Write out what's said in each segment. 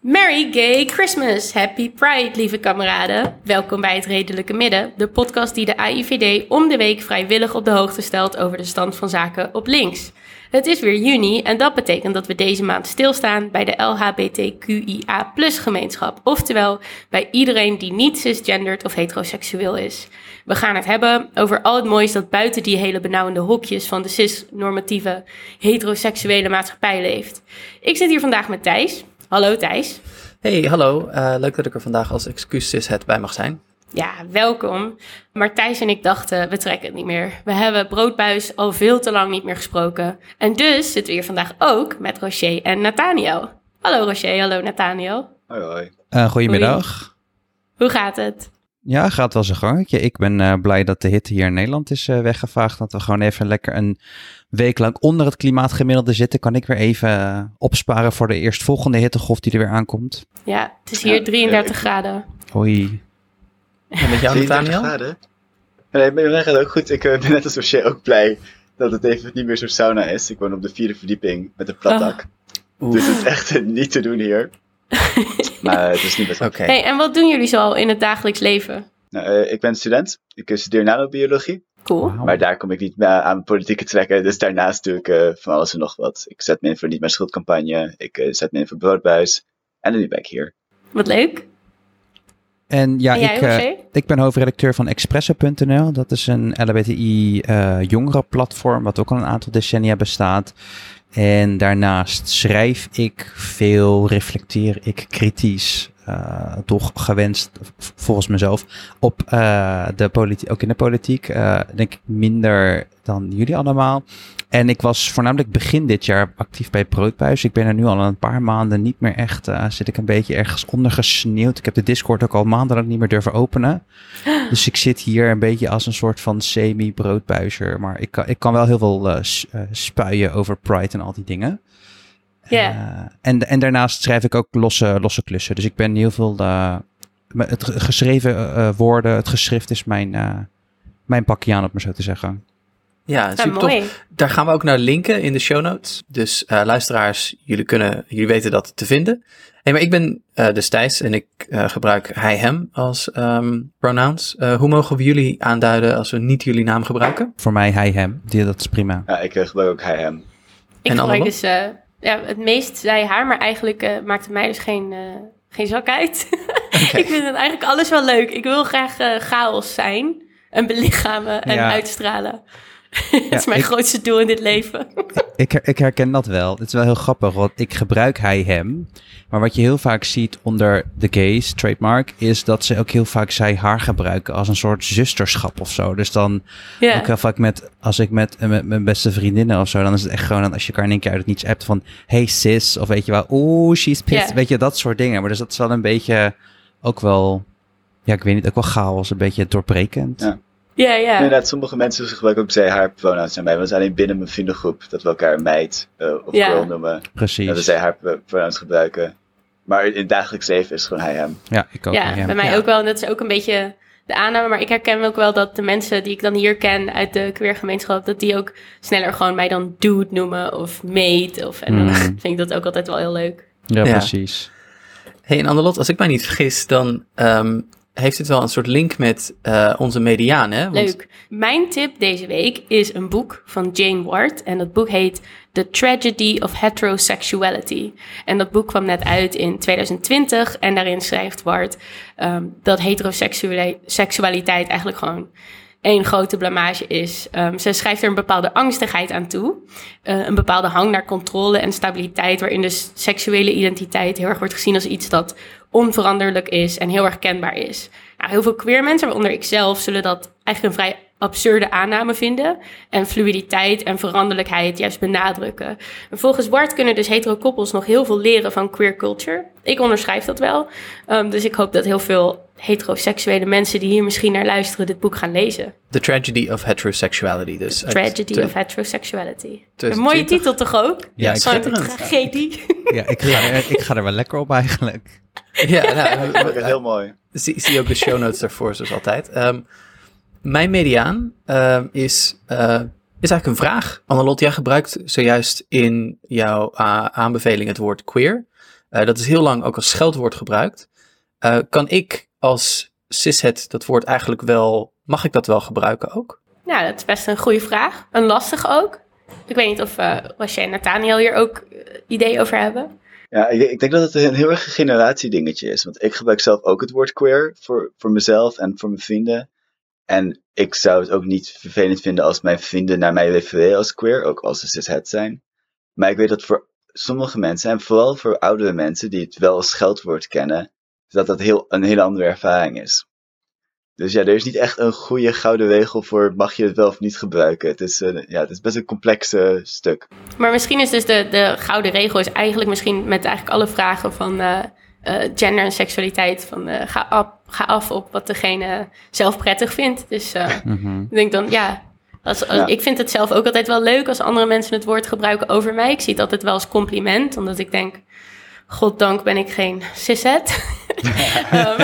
Merry Gay Christmas! Happy Pride, lieve kameraden. Welkom bij het Redelijke Midden, de podcast die de AIVD om de week vrijwillig op de hoogte stelt over de stand van zaken op links. Het is weer juni en dat betekent dat we deze maand stilstaan bij de LHBTQIA gemeenschap. Oftewel bij iedereen die niet cisgendered of heteroseksueel is. We gaan het hebben over al het moois dat buiten die hele benauwende hokjes van de cis-normatieve heteroseksuele maatschappij leeft. Ik zit hier vandaag met Thijs. Hallo Thijs. Hey, hallo. Eh, leuk dat ik er vandaag als excuus het bij mag zijn. Ja, welkom. Maar Thijs en ik dachten, we trekken het niet meer. We hebben Broodbuis al veel te lang niet meer gesproken. En dus zitten we hier vandaag ook met Rocher en Nathaniel. Hallo Rocher, hallo Nathaniel. Hoi hoi. Eh, goedemiddag. Hoe gaat het? Ja, gaat wel zijn gangetje. Ik ben eh, blij dat de hitte hier in Nederland is eh, weggevaagd. Dat we gewoon even lekker een week lang onder het klimaatgemiddelde zitten. Kan ik weer even opsparen voor de eerstvolgende hittegolf die er weer aankomt. Ja, het is hier Ja, 33 ik- graden. Hoi. En met jou, 33 Nathaniel? graden? Nee, bij mij gaat het ook goed. Ik eh, ben net als Rocher ook blij dat het even niet meer zo'n sauna is. Ik woon op de vierde verdieping met een plat dak. Dus het is echt eh, niet te doen hier. maar het is niet best. Oké. Hey, en wat doen jullie zoal in het dagelijks leven? Nou, eh, ik ben student. Ik studeer nanobiologie. Cool. Maar daar kom ik niet mee aan politieke trekken. Dus daarnaast doe ik eh, van alles en nog wat. Ik zet me in voor Niet Mijn Schuldcampagne. Ik zet me in voor Broodbuis. En nu ben ik hier. Wat leuk. En ja, en jij ik, eh, ik ben hoofdredacteur van Expresso.nl. Dat is een LHBTI eh jongerenplatform wat ook al een aantal decennia bestaat. En daarnaast schrijf ik veel, reflecteer ik kritisch, eh, toch gewenst volgens mezelf, op eh, de politiek, ook in de politiek. eh, denk ik minder dan jullie allemaal. En ik was voornamelijk begin dit jaar actief bij Broodbuis. Ik ben er nu al een paar maanden niet meer echt, zit ik een beetje ergens ondergesneeuwd. Ik heb de Discord ook al maandenlang niet meer durven openen. Dus ik zit hier een beetje als een soort van semi-broodbuizer. Maar ik kan, ik kan wel heel veel spuien over Pride en al die dingen. Ja. Eh, en, en daarnaast schrijf ik ook losse, losse klussen. Dus ik ben heel veel... eh, het ge- geschreven eh, woorden, het geschrift is mijn, eh, mijn pakje aan, om maar zo te zeggen. Ja, Ja, super mooi. tof. Daar gaan we ook naar linken in de show notes. Dus eh, luisteraars, jullie, kunnen, jullie weten dat te vinden. Hey, maar ik ben eh dus Thijs en ik eh, gebruik hij, hem als ehm, pronouns. Eh, hoe mogen we jullie aanduiden als we niet jullie naam gebruiken? Voor mij, hij, hem. Die, dat is prima. Ja, ik gebruik ook hij hem. Ik En gebruik Annabel? dus ja, het meest zij haar, maar eigenlijk eh, maakt het mij dus geen, eh, geen zak uit. ik vind het eigenlijk alles wel leuk. Ik wil graag eh, chaos zijn en belichamen en Ja. uitstralen. dat is mijn ik- grootste doel in dit leven. Ik, ik herken dat wel. Het is wel heel grappig, want ik gebruik hij, hem. Maar wat je heel vaak ziet onder de gays, trademark, is dat ze ook heel vaak zij, haar gebruiken als een soort zusterschap of zo. Dus dan ja. ook heel vaak met, als ik met, eh, met mijn beste vriendinnen of zo, dan is het echt gewoon als je elkaar in één keer uit het niets appt van, hey sis, of weet je wel, oeh, she's pissed, Ja. weet je, dat soort dingen. Maar dus dat is wel een beetje, ook wel, ja, ik weet niet, ook wel chaos, een beetje doorbrekend. Ja. Ja, ja. Inderdaad, sommige mensen gebruiken ook zij haar pronouns aan mij. Want het is alleen binnen mijn vriendengroep dat we elkaar meid eh, of Ja. girl noemen. Precies. Dat we zij haar pro- pronouns gebruiken. Maar in het dagelijks leven is het gewoon hij hem. Ja, ik ook. Ja, hem. bij mij Ja. ook wel. En dat is ook een beetje de aanname. Maar ik herken ook wel dat de mensen die ik dan hier ken uit de queergemeenschap... dat die ook sneller gewoon mij dan dude noemen of mate. Of, en dan Mm. vind ik dat ook altijd wel heel leuk. Ja, Ja. precies. Hey, en Annelot, als ik mij niet vergis, dan ehm, heeft dit wel een soort link met eh, onze mediaan, hè? Leuk. Mijn tip deze week is een boek van Jane Ward. En dat boek heet The Tragedy of Heterosexuality. En dat boek kwam net uit in 2020. En daarin schrijft Ward ehm, dat heteroseksualiteit eigenlijk gewoon één grote blamage is. Ehm, ze schrijft er een bepaalde angstigheid aan toe. Eh, een bepaalde hang naar controle en stabiliteit, waarin dus seksuele identiteit heel erg wordt gezien als iets dat onveranderlijk is en heel erg kenbaar is. Nou, heel veel queer mensen, waaronder ik zelf, zullen dat eigenlijk een vrij absurde aanname vinden en fluiditeit en veranderlijkheid juist benadrukken. En volgens Ward kunnen dus hetero koppels nog heel veel leren van queer culture. Ik onderschrijf dat wel. Ehm, dus ik hoop dat heel veel heteroseksuele mensen die hier misschien naar luisteren dit boek gaan lezen. The Tragedy of Heterosexuality. Dus uit Tragedy of Heterosexuality. Een 2020. mooie titel toch ook? Ja, ik- Zo'n schitterend. tragedie. Ja, ik ga, er, ik ga er wel lekker op eigenlijk. Ja, nou, Dat is heel mooi. zie, zie ook de show notes daarvoor, zoals altijd. Ehm, mijn mediaan ehm, is, eh, is eigenlijk een vraag. Annelot, jij gebruikt zojuist in jouw aanbeveling het woord queer. Eh, dat is heel lang ook als scheldwoord gebruikt. Eh, kan ik als cishet dat woord eigenlijk wel, mag ik dat wel gebruiken ook? Nou, dat is best een goede vraag. Een lastige ook. Ik weet niet of uh, Roché en Nathaniel hier ook uh, ideeën over hebben. Ja, ik, ik, denk dat het een heel erg een generatiedingetje is. Want ik gebruik zelf ook het woord queer voor, voor mezelf en voor mijn vrienden. En ik zou het ook niet vervelend vinden als mijn vrienden naar mij refereren als queer, ook als ze cishet zijn. Maar ik weet dat voor sommige mensen, en vooral voor oudere mensen die het wel als scheldwoord kennen, dat dat heel, een hele andere ervaring is. Dus ja, er is niet echt een goede gouden regel voor mag je het wel of niet gebruiken. Het is, uh, ja, het is best een complex uh, stuk. Maar misschien is dus de, de gouden regel is eigenlijk misschien met eigenlijk alle vragen van uh, gender en seksualiteit van ga, af, ga af op wat degene zelf prettig vindt. Dus mm -hmm. ik denk dan ja, als, als, ja. ik vind het zelf ook altijd wel leuk als andere mensen het woord gebruiken over mij. Ik zie het altijd wel als compliment, omdat ik denk goddank ben ik geen cishet. um,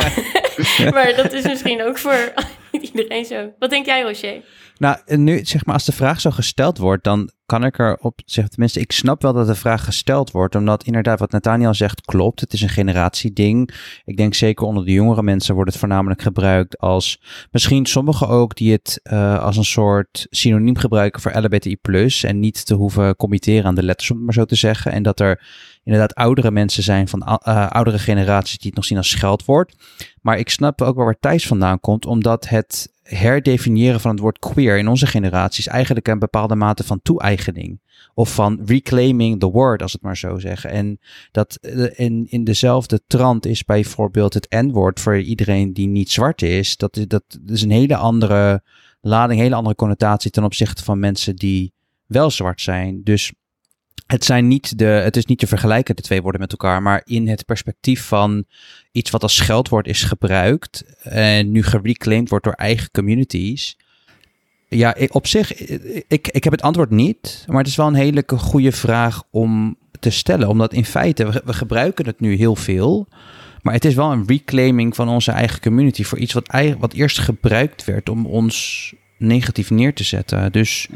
maar dat is misschien ook voor iedereen zo. Wat denk jij, Roger? Nou, nu zeg maar, als de vraag zo gesteld wordt, dan kan ik erop zeggen, tenminste, ik snap wel dat de vraag gesteld wordt, omdat inderdaad wat Nathaniel zegt klopt. Het is een generatieding. Ik denk zeker onder de jongere mensen wordt het voornamelijk gebruikt als, misschien sommigen ook die het uh, als een soort synoniem gebruiken voor LBTI+, en niet te hoeven committeren aan de letters, om het maar zo te zeggen. En dat er inderdaad oudere mensen zijn van uh, oudere generaties die het nog zien als scheldwoord. Maar ik snap ook wel waar Thijs vandaan komt, omdat het herdefiniëren van het woord queer in onze generatie is eigenlijk een bepaalde mate van toe-eigening. Of van reclaiming the word, als het maar zo zeggen. En dat in, in dezelfde trant is bijvoorbeeld het N-woord voor iedereen die niet zwart is. Dat, dat is een hele andere lading, hele andere connotatie ten opzichte van mensen die wel zwart zijn. Dus het, zijn niet de, het is niet te vergelijken, de twee woorden met elkaar, maar in het perspectief van iets wat als scheldwoord is gebruikt en nu gereclaimed wordt door eigen communities. Ja, op zich, ik, ik heb het antwoord niet, maar het is wel een hele goede vraag om te stellen. Omdat in feite, we, gebruiken het nu heel veel, maar het is wel een reclaiming van onze eigen community voor iets wat, wat eerst gebruikt werd om ons negatief neer te zetten. Dus...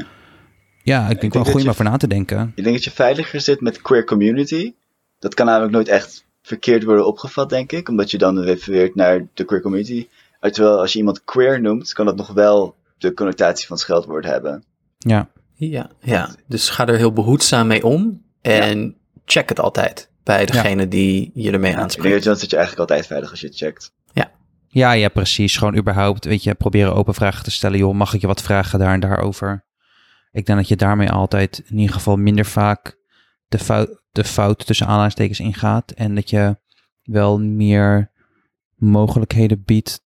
Ja, ik denk, ik denk wel goed om over na te denken. Ik denk dat je veiliger zit met queer community. Dat kan namelijk nooit echt verkeerd worden opgevat, denk ik. Omdat je dan refereert naar de queer community. Terwijl als je iemand queer noemt, kan dat nog wel de connotatie van scheldwoord hebben. Ja. Ja, ja. dus ga er heel behoedzaam mee om. En ja. check het altijd bij degene ja. die je ermee ja, aanspreekt. Ik denk dat je eigenlijk altijd veilig als je het checkt. Ja. Ja, ja, precies. Gewoon überhaupt, weet je, proberen open vragen te stellen. Joh, mag ik je wat vragen daar en daarover? Ik denk dat je daarmee altijd in ieder geval minder vaak de fout, de fout tussen aanhalingstekens ingaat. En dat je wel meer mogelijkheden biedt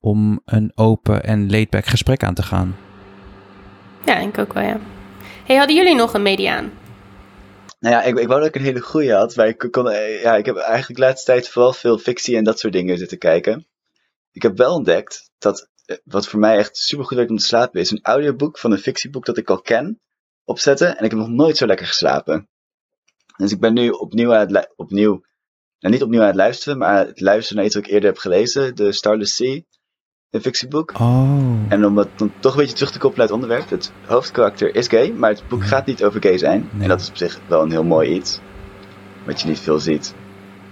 om een open en laidback gesprek aan te gaan. Ja, denk ik ook wel, ja. Hey, hadden jullie nog een mediaan? Nou ja, ik, ik wou dat ik een hele goede had, maar ik, kon, ja, ik heb eigenlijk de laatste tijd vooral veel fictie en dat soort dingen zitten kijken. Ik heb wel ontdekt dat wat voor mij echt super goed werkt om te slapen, is een audioboek van een fictieboek dat ik al ken, opzetten. En ik heb nog nooit zo lekker geslapen. Dus ik ben nu opnieuw aan het, opnieuw, nou niet opnieuw aan het luisteren, maar aan het luisteren naar iets wat ik eerder heb gelezen, de Starless Sea, een fictieboek. Oh. En om dat dan toch een beetje terug te koppelen uit het onderwerp, het hoofdkarakter is gay, maar het boek gaat niet over gay zijn. Nee. En dat is op zich wel een heel mooi iets, wat je niet veel ziet.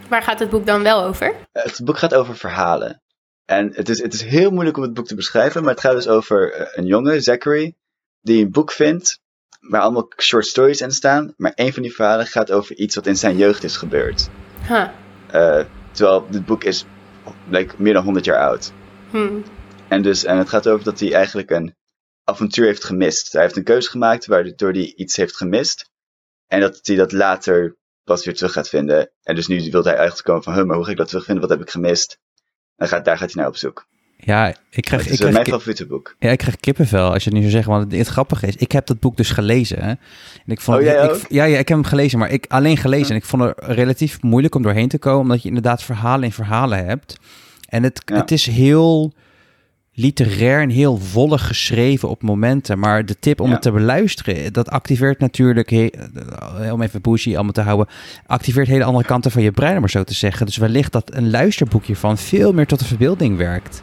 Waar gaat het boek dan wel over? Het boek gaat over verhalen. En het is, het is heel moeilijk om het boek te beschrijven, maar het gaat dus over een jongen, Zachary, die een boek vindt waar allemaal short stories in staan. Maar een van die verhalen gaat over iets wat in zijn jeugd is gebeurd. Huh. Uh, terwijl dit boek is like, meer dan 100 jaar oud. Hmm. En, dus, en het gaat over dat hij eigenlijk een avontuur heeft gemist. Hij heeft een keuze gemaakt waardoor hij iets heeft gemist. En dat hij dat later pas weer terug gaat vinden. En dus nu wil hij eigenlijk komen van, maar hoe ga ik dat terugvinden? Wat heb ik gemist? En gaat, daar gaat hij naar op zoek. Ja, ik krijg, het ik is krijg, mijn favoriete boek. Ja, ik krijg kippenvel als je het nu zo zegt. Want het, het grappige is, ik heb dat boek dus gelezen. Hè? En ik vond oh, het, jij ik, ook? ja, ja, ik heb hem gelezen, maar ik alleen gelezen. En ik vond het relatief moeilijk om doorheen te komen. Omdat je inderdaad verhalen in verhalen hebt. En het, Ja. het is heel literair en heel wollig geschreven op momenten. Maar de tip om Ja. het te beluisteren, dat activeert natuurlijk, he- eh, om even bougie allemaal te houden, activeert hele andere kanten van je brein, om maar zo te zeggen. Dus wellicht dat een luisterboekje van veel meer tot de verbeelding werkt.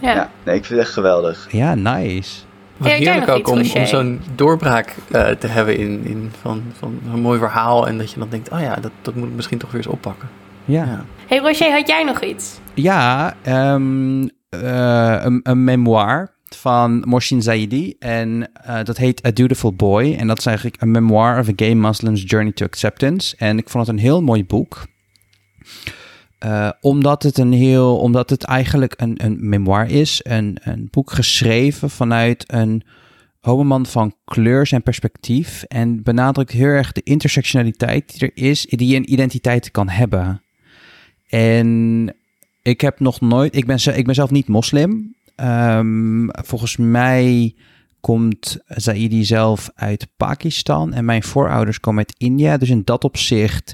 Ja. Ja, nee, ik vind het echt geweldig. Ja, nice. Wat heerlijk ook om, om zo'n doorbraak eh, te hebben in, in van, van een mooi verhaal. En dat je dan denkt, oh ja, dat, dat moet ik misschien toch weer eens oppakken. Ja. Ja. Hey Roger, had jij nog iets? Ja, ehm, eh, een, een memoir van Mohsin Zaidi. En eh, dat heet A Dutiful Boy. En dat is eigenlijk een memoir of a gay Muslim's journey to acceptance. En ik vond het een heel mooi boek. Eh, omdat het een heel, omdat het eigenlijk een, een memoir is, een, een boek geschreven vanuit een homoman van kleur en perspectief. En benadrukt heel erg de intersectionaliteit die er is, die een identiteit kan hebben. En ik heb nog nooit, ik ben, ik zelf niet moslim. Ehm, volgens mij komt Zaidi zelf uit Pakistan en mijn voorouders komen uit India. Dus in dat opzicht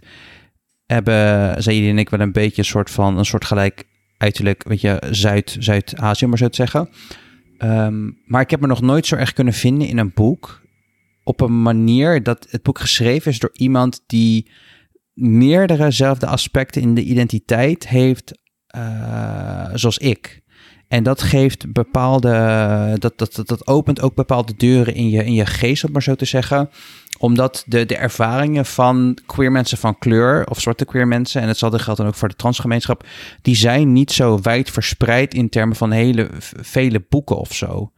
hebben Zaidi en ik wel een beetje een soort van een soort gelijk uiterlijk, weet je, Zuid, Zuid-Azië, maar zo te zeggen. Ehm, maar ik heb me nog nooit zo erg kunnen vinden in een boek op een manier dat het boek geschreven is door iemand die meerderezelfde aspecten in de identiteit heeft eh, zoals ik. En dat geeft bepaalde, dat, dat, dat, dat opent ook bepaalde deuren in je, in je geest, om maar zo te zeggen. Omdat de, de ervaringen van queer mensen van kleur of zwarte queer mensen, en hetzelfde geldt dan ook voor de transgemeenschap, die zijn niet zo wijd verspreid in termen van hele vele boeken of zo.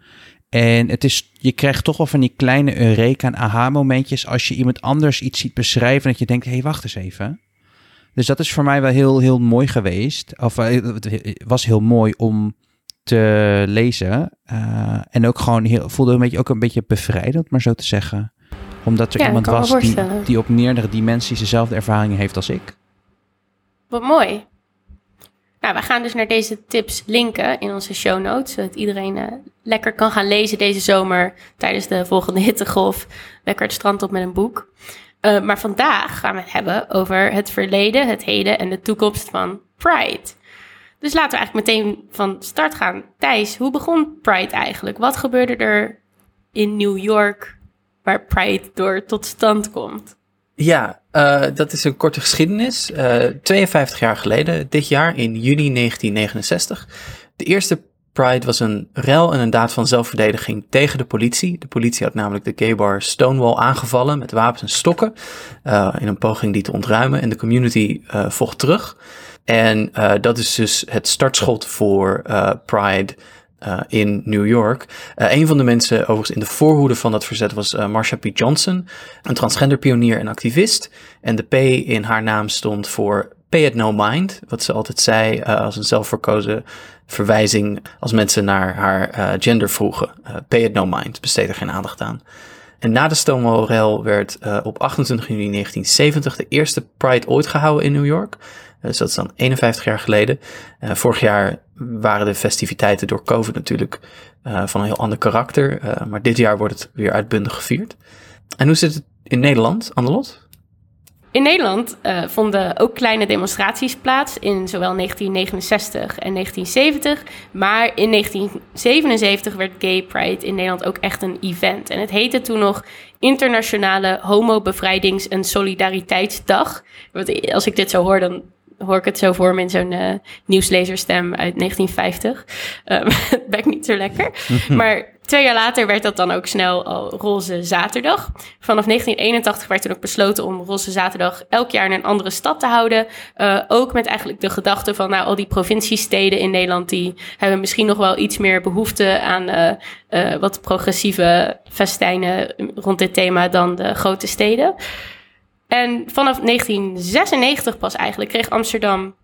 En het is, je krijgt toch wel van die kleine eureka en aha-momentjes als je iemand anders iets ziet beschrijven dat je denkt, hé, hey, wacht eens even. Dus dat is voor mij wel heel, heel mooi geweest. Of eh, het was heel mooi om te lezen. Eh, en ook gewoon heel, voelde een beetje, ook een beetje bevrijdend, maar zo te zeggen. Omdat er Ja, iemand was die, die op meerdere dimensies dezelfde ervaringen heeft als ik. Wat mooi. Nou, we gaan dus naar deze tips linken in onze show notes, zodat iedereen eh, lekker kan gaan lezen deze zomer tijdens de volgende hittegolf. Lekker het strand op met een boek. Eh, maar vandaag gaan we het hebben over het verleden, het heden en de toekomst van Pride. Dus laten we eigenlijk meteen van start gaan. Thijs, hoe begon Pride eigenlijk? Wat gebeurde er in New York waar Pride door tot stand komt? Ja, eh, dat is een korte geschiedenis. Eh 52 jaar geleden, dit jaar in juni 1969. De eerste Pride was een rel en een daad van zelfverdediging tegen de politie. De politie had namelijk de gay bar Stonewall aangevallen met wapens en stokken. eh, in een poging die te ontruimen. En de community eh, vocht terug. En eh, dat is dus het startschot voor Pride in New York. Een van de mensen overigens in de voorhoede van dat verzet was Marsha P. Johnson, een transgender pionier en activist. En de P in haar naam stond voor Pay it no mind, wat ze altijd zei eh, als een zelfverkozen verwijzing als mensen naar haar eh, gender vroegen. Eh, pay it no mind, besteed er geen aandacht aan. En na de Stonewall-rel werd op 28 juni 1970 de eerste Pride ooit gehouden in New York. Dus dat is dan 51 jaar geleden. Vorig jaar waren de festiviteiten door COVID natuurlijk van een heel ander karakter. maar dit jaar wordt het weer uitbundig gevierd. En hoe zit het in Nederland, Annelot? In Nederland eh, vonden ook kleine demonstraties plaats in zowel 1969 en 1970. Maar in 1977 werd Gay Pride in Nederland ook echt een event. En het heette toen nog Internationale Homo Bevrijdings- en Solidariteitsdag. Want als ik dit zo hoor, dan hoor ik het zo voor me in zo'n eh, nieuwslezerstem uit 1950. Um, ik niet zo lekker. maar twee jaar later werd dat dan ook snel al Roze Zaterdag. Vanaf 1981 werd toen ook besloten om Roze Zaterdag elk jaar in een andere stad te houden. Uh, ook met eigenlijk de gedachte van, nou, al die provinciesteden in Nederland, die hebben misschien nog wel iets meer behoefte aan uh, uh, wat progressieve festijnen rond dit thema dan de grote steden. En vanaf 1996 pas eigenlijk kreeg Amsterdam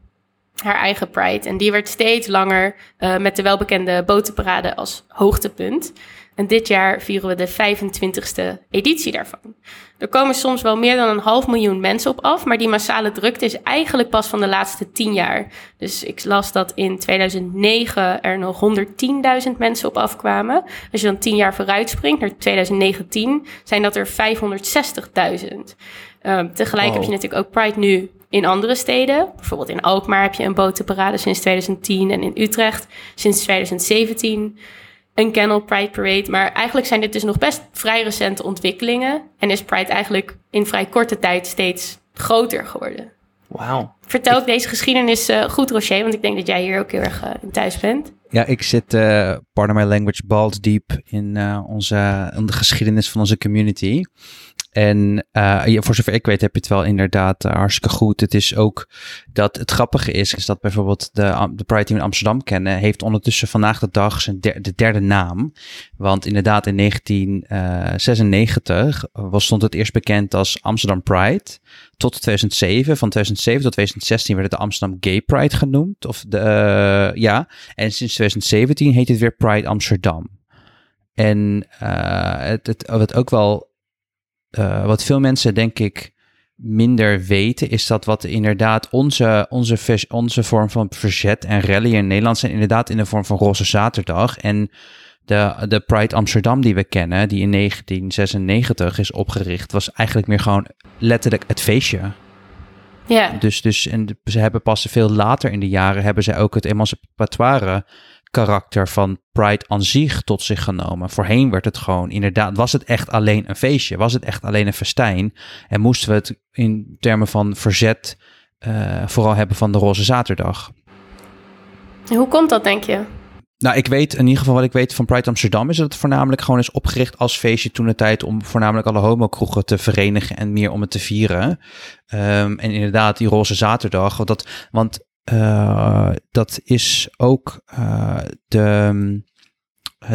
haar eigen Pride. En die werd steeds langer uh, met de welbekende botenparade als hoogtepunt. En dit jaar vieren we de 25ste editie daarvan. Er komen soms wel meer dan een half miljoen mensen op af, maar die massale drukte is eigenlijk pas van de laatste tien jaar. Dus ik las dat in 2009 er nog 110.000 mensen op afkwamen. Als je dan tien jaar vooruit springt naar 2019, zijn dat er 560.000. Uh, tegelijk Wow. heb je natuurlijk ook Pride nu in andere steden. Bijvoorbeeld in Alkmaar heb je een botenparade sinds 2010 en in Utrecht sinds 2017 een Kennel Pride Parade. Maar eigenlijk zijn dit dus nog best vrij recente ontwikkelingen. En is Pride eigenlijk in vrij korte tijd steeds groter geworden. Wauw. Vertel ik deze geschiedenis uh, goed, Rocher, want ik denk dat jij hier ook heel erg uh, in thuis bent. Ja, ik zit, uh, pardon my language, balls deep in, onze, in de geschiedenis van onze community. En uh, voor zover ik weet heb je het wel inderdaad uh, hartstikke goed. Het is ook dat het grappige is, is dat bijvoorbeeld de, de Pride Team in Amsterdam kennen, heeft ondertussen vandaag de dag zijn de derde naam. Want inderdaad in 1996 uh, was, stond het eerst bekend als Amsterdam Pride. Tot 2007, van 2007 tot 2016 werd het de Amsterdam Gay Pride genoemd. Of de, ja, en sinds 2017 heet het weer Pride Amsterdam. En het, het, ook wel uh, wat veel mensen denk ik minder weten, is dat wat inderdaad onze, onze, onze vorm van verzet en rally in Nederland zijn inderdaad in de vorm van Roze Zaterdag. En de, de Pride Amsterdam die we kennen, die in 1996 is opgericht, was eigenlijk meer gewoon letterlijk het feestje. Ja. Dus, dus en ze hebben pas veel later in de jaren hebben ze ook het emancipatoire karakter van Pride aan zich tot zich genomen. Voorheen werd het gewoon, inderdaad, was het echt alleen een feestje, was het echt alleen een festijn. En moesten we het in termen van verzet uh, vooral hebben van de Roze Zaterdag. Hoe komt dat, denk je? Nou, ik weet in ieder geval wat ik weet van Pride Amsterdam is dat het voornamelijk gewoon is opgericht als feestje toen de tijd om voornamelijk alle homokroegen te verenigen en meer om het te vieren. Um, en inderdaad, die roze zaterdag, want, dat, want uh, dat is ook uh, de,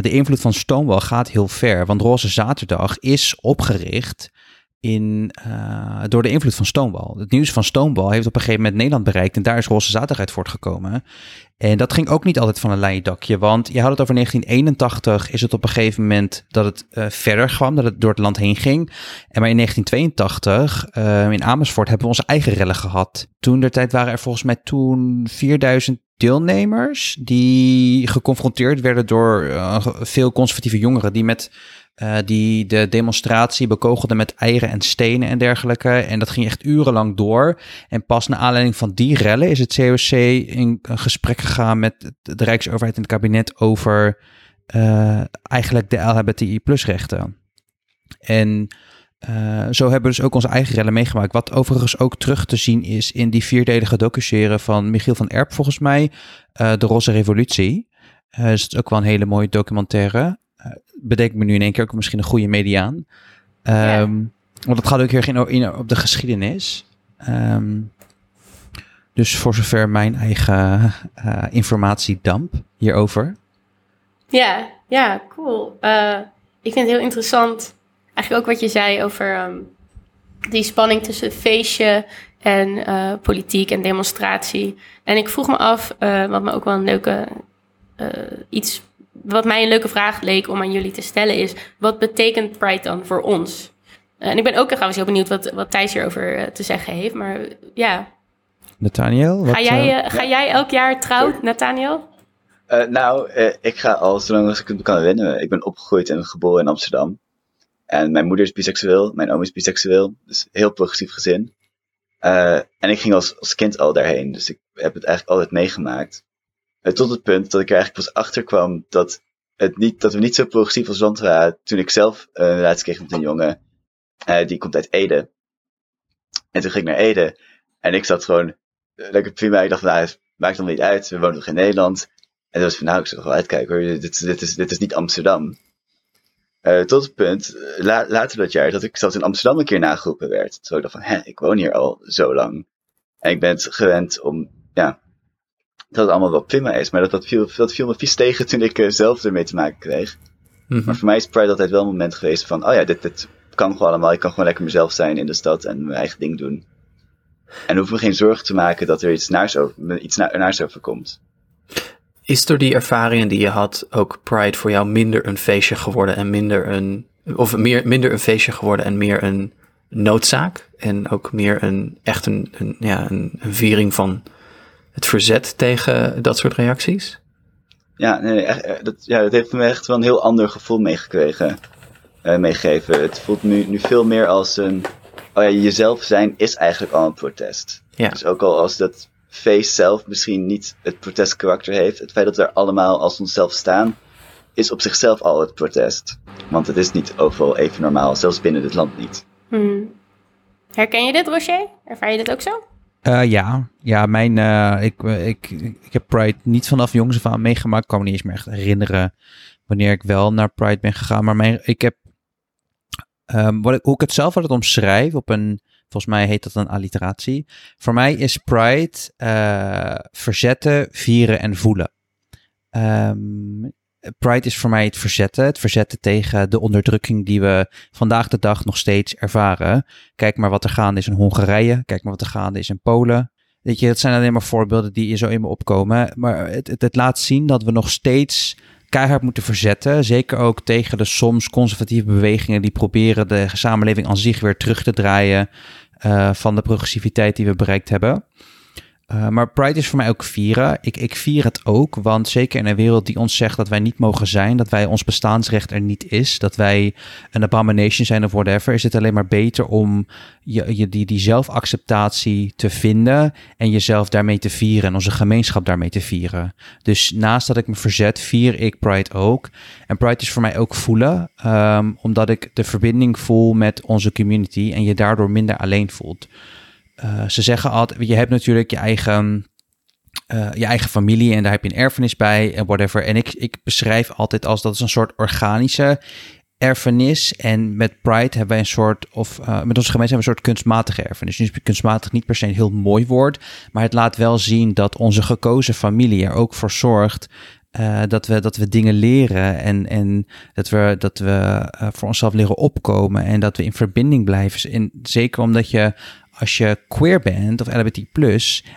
de invloed van Stonewall gaat heel ver. Want Roze Zaterdag is opgericht in, uh, door de invloed van Stonewall. Het nieuws van Stonewall heeft op een gegeven moment Nederland bereikt en daar is Roze Zaterdag uit voortgekomen. En dat ging ook niet altijd van een leien dakje, want je had het over 1981 is het op een gegeven moment dat het uh, verder kwam, dat het door het land heen ging. En maar in 1982 uh, in Amersfoort hebben we onze eigen rellen gehad. Toen der tijd waren er volgens mij toen 4000 deelnemers die geconfronteerd werden door veel conservatieve jongeren die met uh, die de demonstratie bekogelden met eieren en stenen en dergelijke. En dat ging echt urenlang door. En pas naar aanleiding van die rellen is het COC in gesprek gegaan met de Rijksoverheid en het kabinet over uh, eigenlijk de LHBTI plus rechten. En uh, zo hebben we dus ook onze eigen rellen meegemaakt. Wat overigens ook terug te zien is in die vierdelige docuserie van Michiel van Erp, volgens mij. De Roze Revolutie. Dus is ook wel een hele mooie documentaire. Uh, bedenk me nu in één keer ook misschien een goede mediaan. Um, ja. Want het gaat ook heel erg in, op de geschiedenis. Um, dus voor zover mijn eigen uh, informatiedamp hierover. Ja, ja, cool. Uh, ik vind het heel interessant eigenlijk ook wat je zei over um, die spanning tussen feestje en uh, politiek en demonstratie. En ik vroeg me af, wat me ook wel een leuke iets, wat mij een leuke vraag leek om aan jullie te stellen, is: wat betekent Pride dan voor ons? en ik ben ook trouwens heel benieuwd wat, wat Thijs hierover te zeggen heeft. Maar ja. Nathaniel? Wat, ga, jij, ga ja. jij elk jaar trouwen, Nathaniel? Uh, nou, uh, ik ga al zolang als ik het kan winnen. Ik ben opgegroeid en geboren in Amsterdam. En mijn moeder is biseksueel, mijn oom is biseksueel. Dus heel progressief gezin. Uh, en ik ging als, als kind al daarheen. Dus ik heb het eigenlijk altijd meegemaakt. Uh, tot het punt dat ik er eigenlijk pas achter kwam dat, het niet, dat we niet zo progressief als land waren. Toen ik zelf uh, een relatie kreeg met een jongen. die komt uit Ede. En toen ging ik naar Ede. En ik zat gewoon lekker prima. Ik dacht, nou, het maakt dan niet uit. We wonen nog in Nederland. En toen was van, nou, ik zou wel uitkijken hoor. Dit, dit, is, dit is niet Amsterdam. Tot het punt, la later dat jaar, dat ik zelfs in Amsterdam een keer nageroepen werd. Terwijl ik dacht van, hè, ik woon hier al zo lang. En ik ben gewend om, ja, dat het allemaal wel prima is. Maar dat, dat, viel, dat viel me vies tegen toen ik uh, zelf ermee te maken kreeg. Mm -hmm. Maar voor mij is Pride altijd wel een moment geweest van, oh ja, dit, dit kan gewoon allemaal. Ik kan gewoon lekker mezelf zijn in de stad en mijn eigen ding doen. En hoef me geen zorgen te maken dat er iets naars over, iets na naars overkomt. Is door die ervaringen die je had ook Pride voor jou minder een feestje geworden en minder een, of meer, minder een feestje geworden en meer een noodzaak? En ook meer een, echt een, een ja, een, een viering van het verzet tegen dat soort reacties? Ja, nee, echt, dat, ja, dat heeft me echt wel een heel ander gevoel meegekregen, uh, meegegeven. Het voelt nu, nu veel meer als een, oh ja, jezelf zijn is eigenlijk al een protest. Ja. Dus ook al als dat feest zelf misschien niet het protestkarakter heeft, het feit dat we er allemaal als onszelf staan, is op zichzelf al het protest. Want het is niet overal even normaal, zelfs binnen dit land niet. Hmm. Herken je dit, Rocher? Ervaar je dit ook zo? Eh, ja, ja mijn, eh, ik, ik, ik heb Pride niet vanaf jongs af aan meegemaakt. Ik kan me niet eens meer echt herinneren wanneer ik wel naar Pride ben gegaan. Maar mijn, ik heb, ehm, wat ik, hoe ik het zelf altijd omschrijf, op een, volgens mij heet dat een alliteratie. Voor mij is Pride eh, verzetten, vieren en voelen. Ehm, Pride is voor mij het verzetten. Het verzetten tegen de onderdrukking die we vandaag de dag nog steeds ervaren. Kijk maar wat er gaande is in Hongarije. Kijk maar wat er gaande is in Polen. Weet je, dat zijn alleen maar voorbeelden die je zo in me opkomen. Maar het, het, laat zien dat we nog steeds keihard moeten verzetten. Zeker ook tegen de soms conservatieve bewegingen die proberen de samenleving aan zich weer terug te draaien uh, van de progressiviteit die we bereikt hebben. Uh, maar Pride is voor mij ook vieren. Ik, ik vier het ook, want zeker in een wereld die ons zegt dat wij niet mogen zijn, dat wij ons bestaansrecht er niet is, dat wij een abomination zijn of whatever, is het alleen maar beter om je, die, die zelfacceptatie te vinden en jezelf daarmee te vieren en onze gemeenschap daarmee te vieren. Dus naast dat ik me verzet, vier ik Pride ook. En Pride is voor mij ook voelen, um, omdat ik de verbinding voel met onze community en je daardoor minder alleen voelt. Uh, ze zeggen altijd, je hebt natuurlijk je eigen, uh, je eigen familie en daar heb je een erfenis bij en whatever. En ik, ik beschrijf altijd als dat is een soort organische erfenis. En met Pride hebben wij een soort, of uh, met onze gemeente hebben we een soort kunstmatige erfenis. Dus kunstmatig niet per se een heel mooi woord, maar het laat wel zien dat onze gekozen familie er ook voor zorgt dat, we, dat we dingen leren en, en dat we, dat we voor onszelf leren opkomen en dat we in verbinding blijven. En zeker omdat je als je queer bent of LGBT+,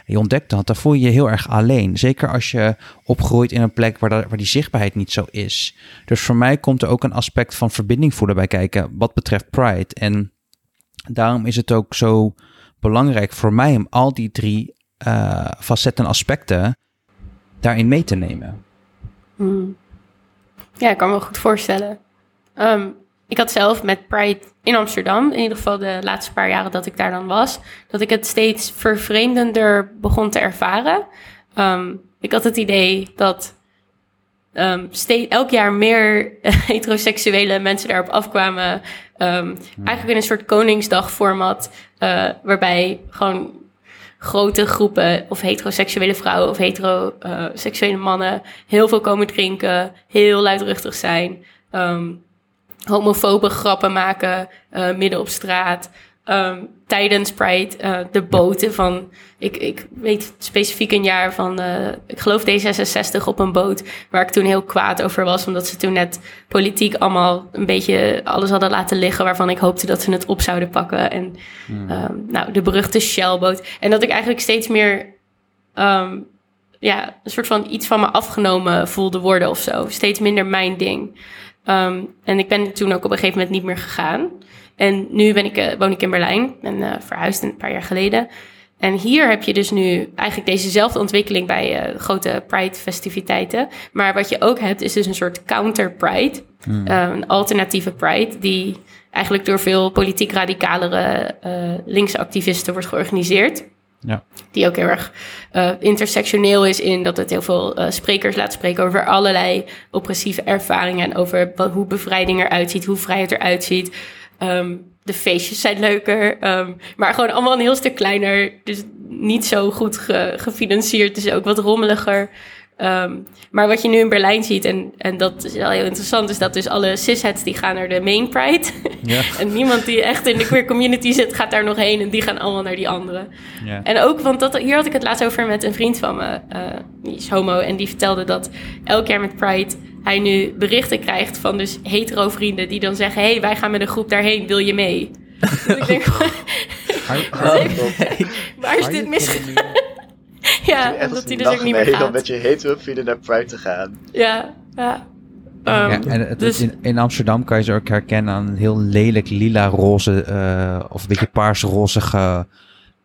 je ontdekt dat, dan voel je je heel erg alleen. Zeker als je opgroeit in een plek waar, dat, waar die zichtbaarheid niet zo is. Dus voor mij komt er ook een aspect van verbinding voelen bij kijken wat betreft Pride. En daarom is het ook zo belangrijk voor mij om al die drie uh, facetten en aspecten daarin mee te nemen. Hmm. Ja, ik kan me goed voorstellen. Um, ik had zelf met Pride in Amsterdam, in ieder geval de laatste paar jaren dat ik daar dan was, dat ik het steeds vervreemdender begon te ervaren. Um, ik had het idee dat um, steeds, elk jaar meer heteroseksuele mensen daarop afkwamen. Um, eigenlijk in een soort Koningsdag-format, uh, waarbij gewoon grote groepen of heteroseksuele vrouwen of heteroseksuele uh, mannen heel veel komen drinken, heel luidruchtig zijn. Um, homofobe grappen maken uh, midden op straat. Um, tijdens Pride uh, de boten van... Ik, ik weet specifiek een jaar van... Uh, ik geloof D66 op een boot... waar ik toen heel kwaad over was... omdat ze toen net politiek allemaal een beetje alles hadden laten liggen... waarvan ik hoopte dat ze het op zouden pakken. En hmm. um, nou, de beruchte Shellboot. En dat ik eigenlijk steeds meer... Um, ja, een soort van iets van me afgenomen voelde worden of zo. Steeds minder mijn ding. Um, en ik ben toen ook op een gegeven moment niet meer gegaan. En nu ben ik, uh, woon ik in Berlijn en uh, verhuisd een paar jaar geleden. En hier heb je dus nu eigenlijk dezezelfde ontwikkeling bij uh, grote Pride-festiviteiten. Maar wat je ook hebt, is dus een soort counter-Pride. Hmm. een alternatieve Pride, die eigenlijk door veel politiek radicalere linkse activisten wordt georganiseerd. Ja. Die ook heel erg uh, intersectioneel is in dat het heel veel uh, sprekers laat spreken over allerlei oppressieve ervaringen. En over hoe bevrijding eruit ziet, hoe vrijheid eruit ziet. Um, de feestjes zijn leuker, um, maar gewoon allemaal een heel stuk kleiner. Dus niet zo goed ge, gefinancierd, dus ook wat rommeliger. Um, maar wat je nu in Berlijn ziet, en, en dat is wel heel interessant, is dat dus alle cisheads die gaan naar de main pride. Ja. en niemand die echt in de queer community zit, gaat daar nog heen. En die gaan allemaal naar die andere. Ja. En ook, want dat, hier had ik het laatst over met een vriend van me, uh, die is homo. En die vertelde dat elk jaar met pride hij nu berichten krijgt van dus hetero vrienden die dan zeggen... hey, wij gaan met een groep daarheen, wil je mee? dus ik denk, waar is dit misgegaan? ja, omdat hij dus ook niet meer gaat. om met je hetero vrienden naar Pride te gaan. Ja, ja. Um, ja en het, dus, in, in, Amsterdam kan je ze ook herkennen aan een heel lelijk lila-roze uh, of een beetje paars-rozige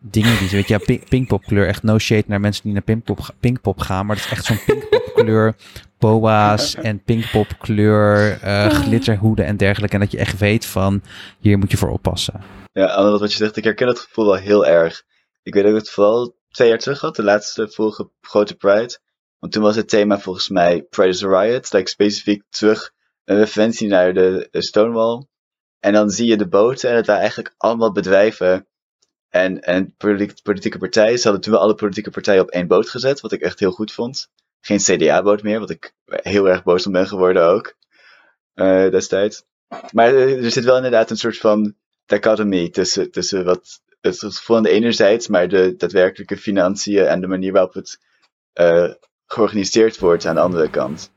dingen. Die, weet je, ja, pinkpop kleur. Echt no shade naar mensen die naar pinkpop, pinkpop gaan. Maar het is echt zo'n pinkpop kleur. Boa's en pinkpop kleur, uh, glitterhoeden en dergelijke. En dat je echt weet van, hier moet je voor oppassen. Ja, wat je zegt, ik herken het gevoel wel heel erg Ik weet dat ik het vooral twee jaar terug had, de laatste vorige grote Pride. Want toen was het thema volgens mij Pride is a Riot. Like specifiek terug een referentie naar de, Stonewall. En dan zie je de boten en het waren eigenlijk allemaal bedrijven en, en politieke, partijen. Ze hadden toen alle politieke partijen op één boot gezet, wat ik echt heel goed vond. Geen CDA-boot meer, wat ik heel erg boos om ben geworden ook. eh, destijds. Maar er er zit wel inderdaad een soort van dichotomie tussen, tussen wat het gevoel aan de enerzijds, maar de daadwerkelijke financiën en de manier waarop het eh, georganiseerd wordt aan de andere kant.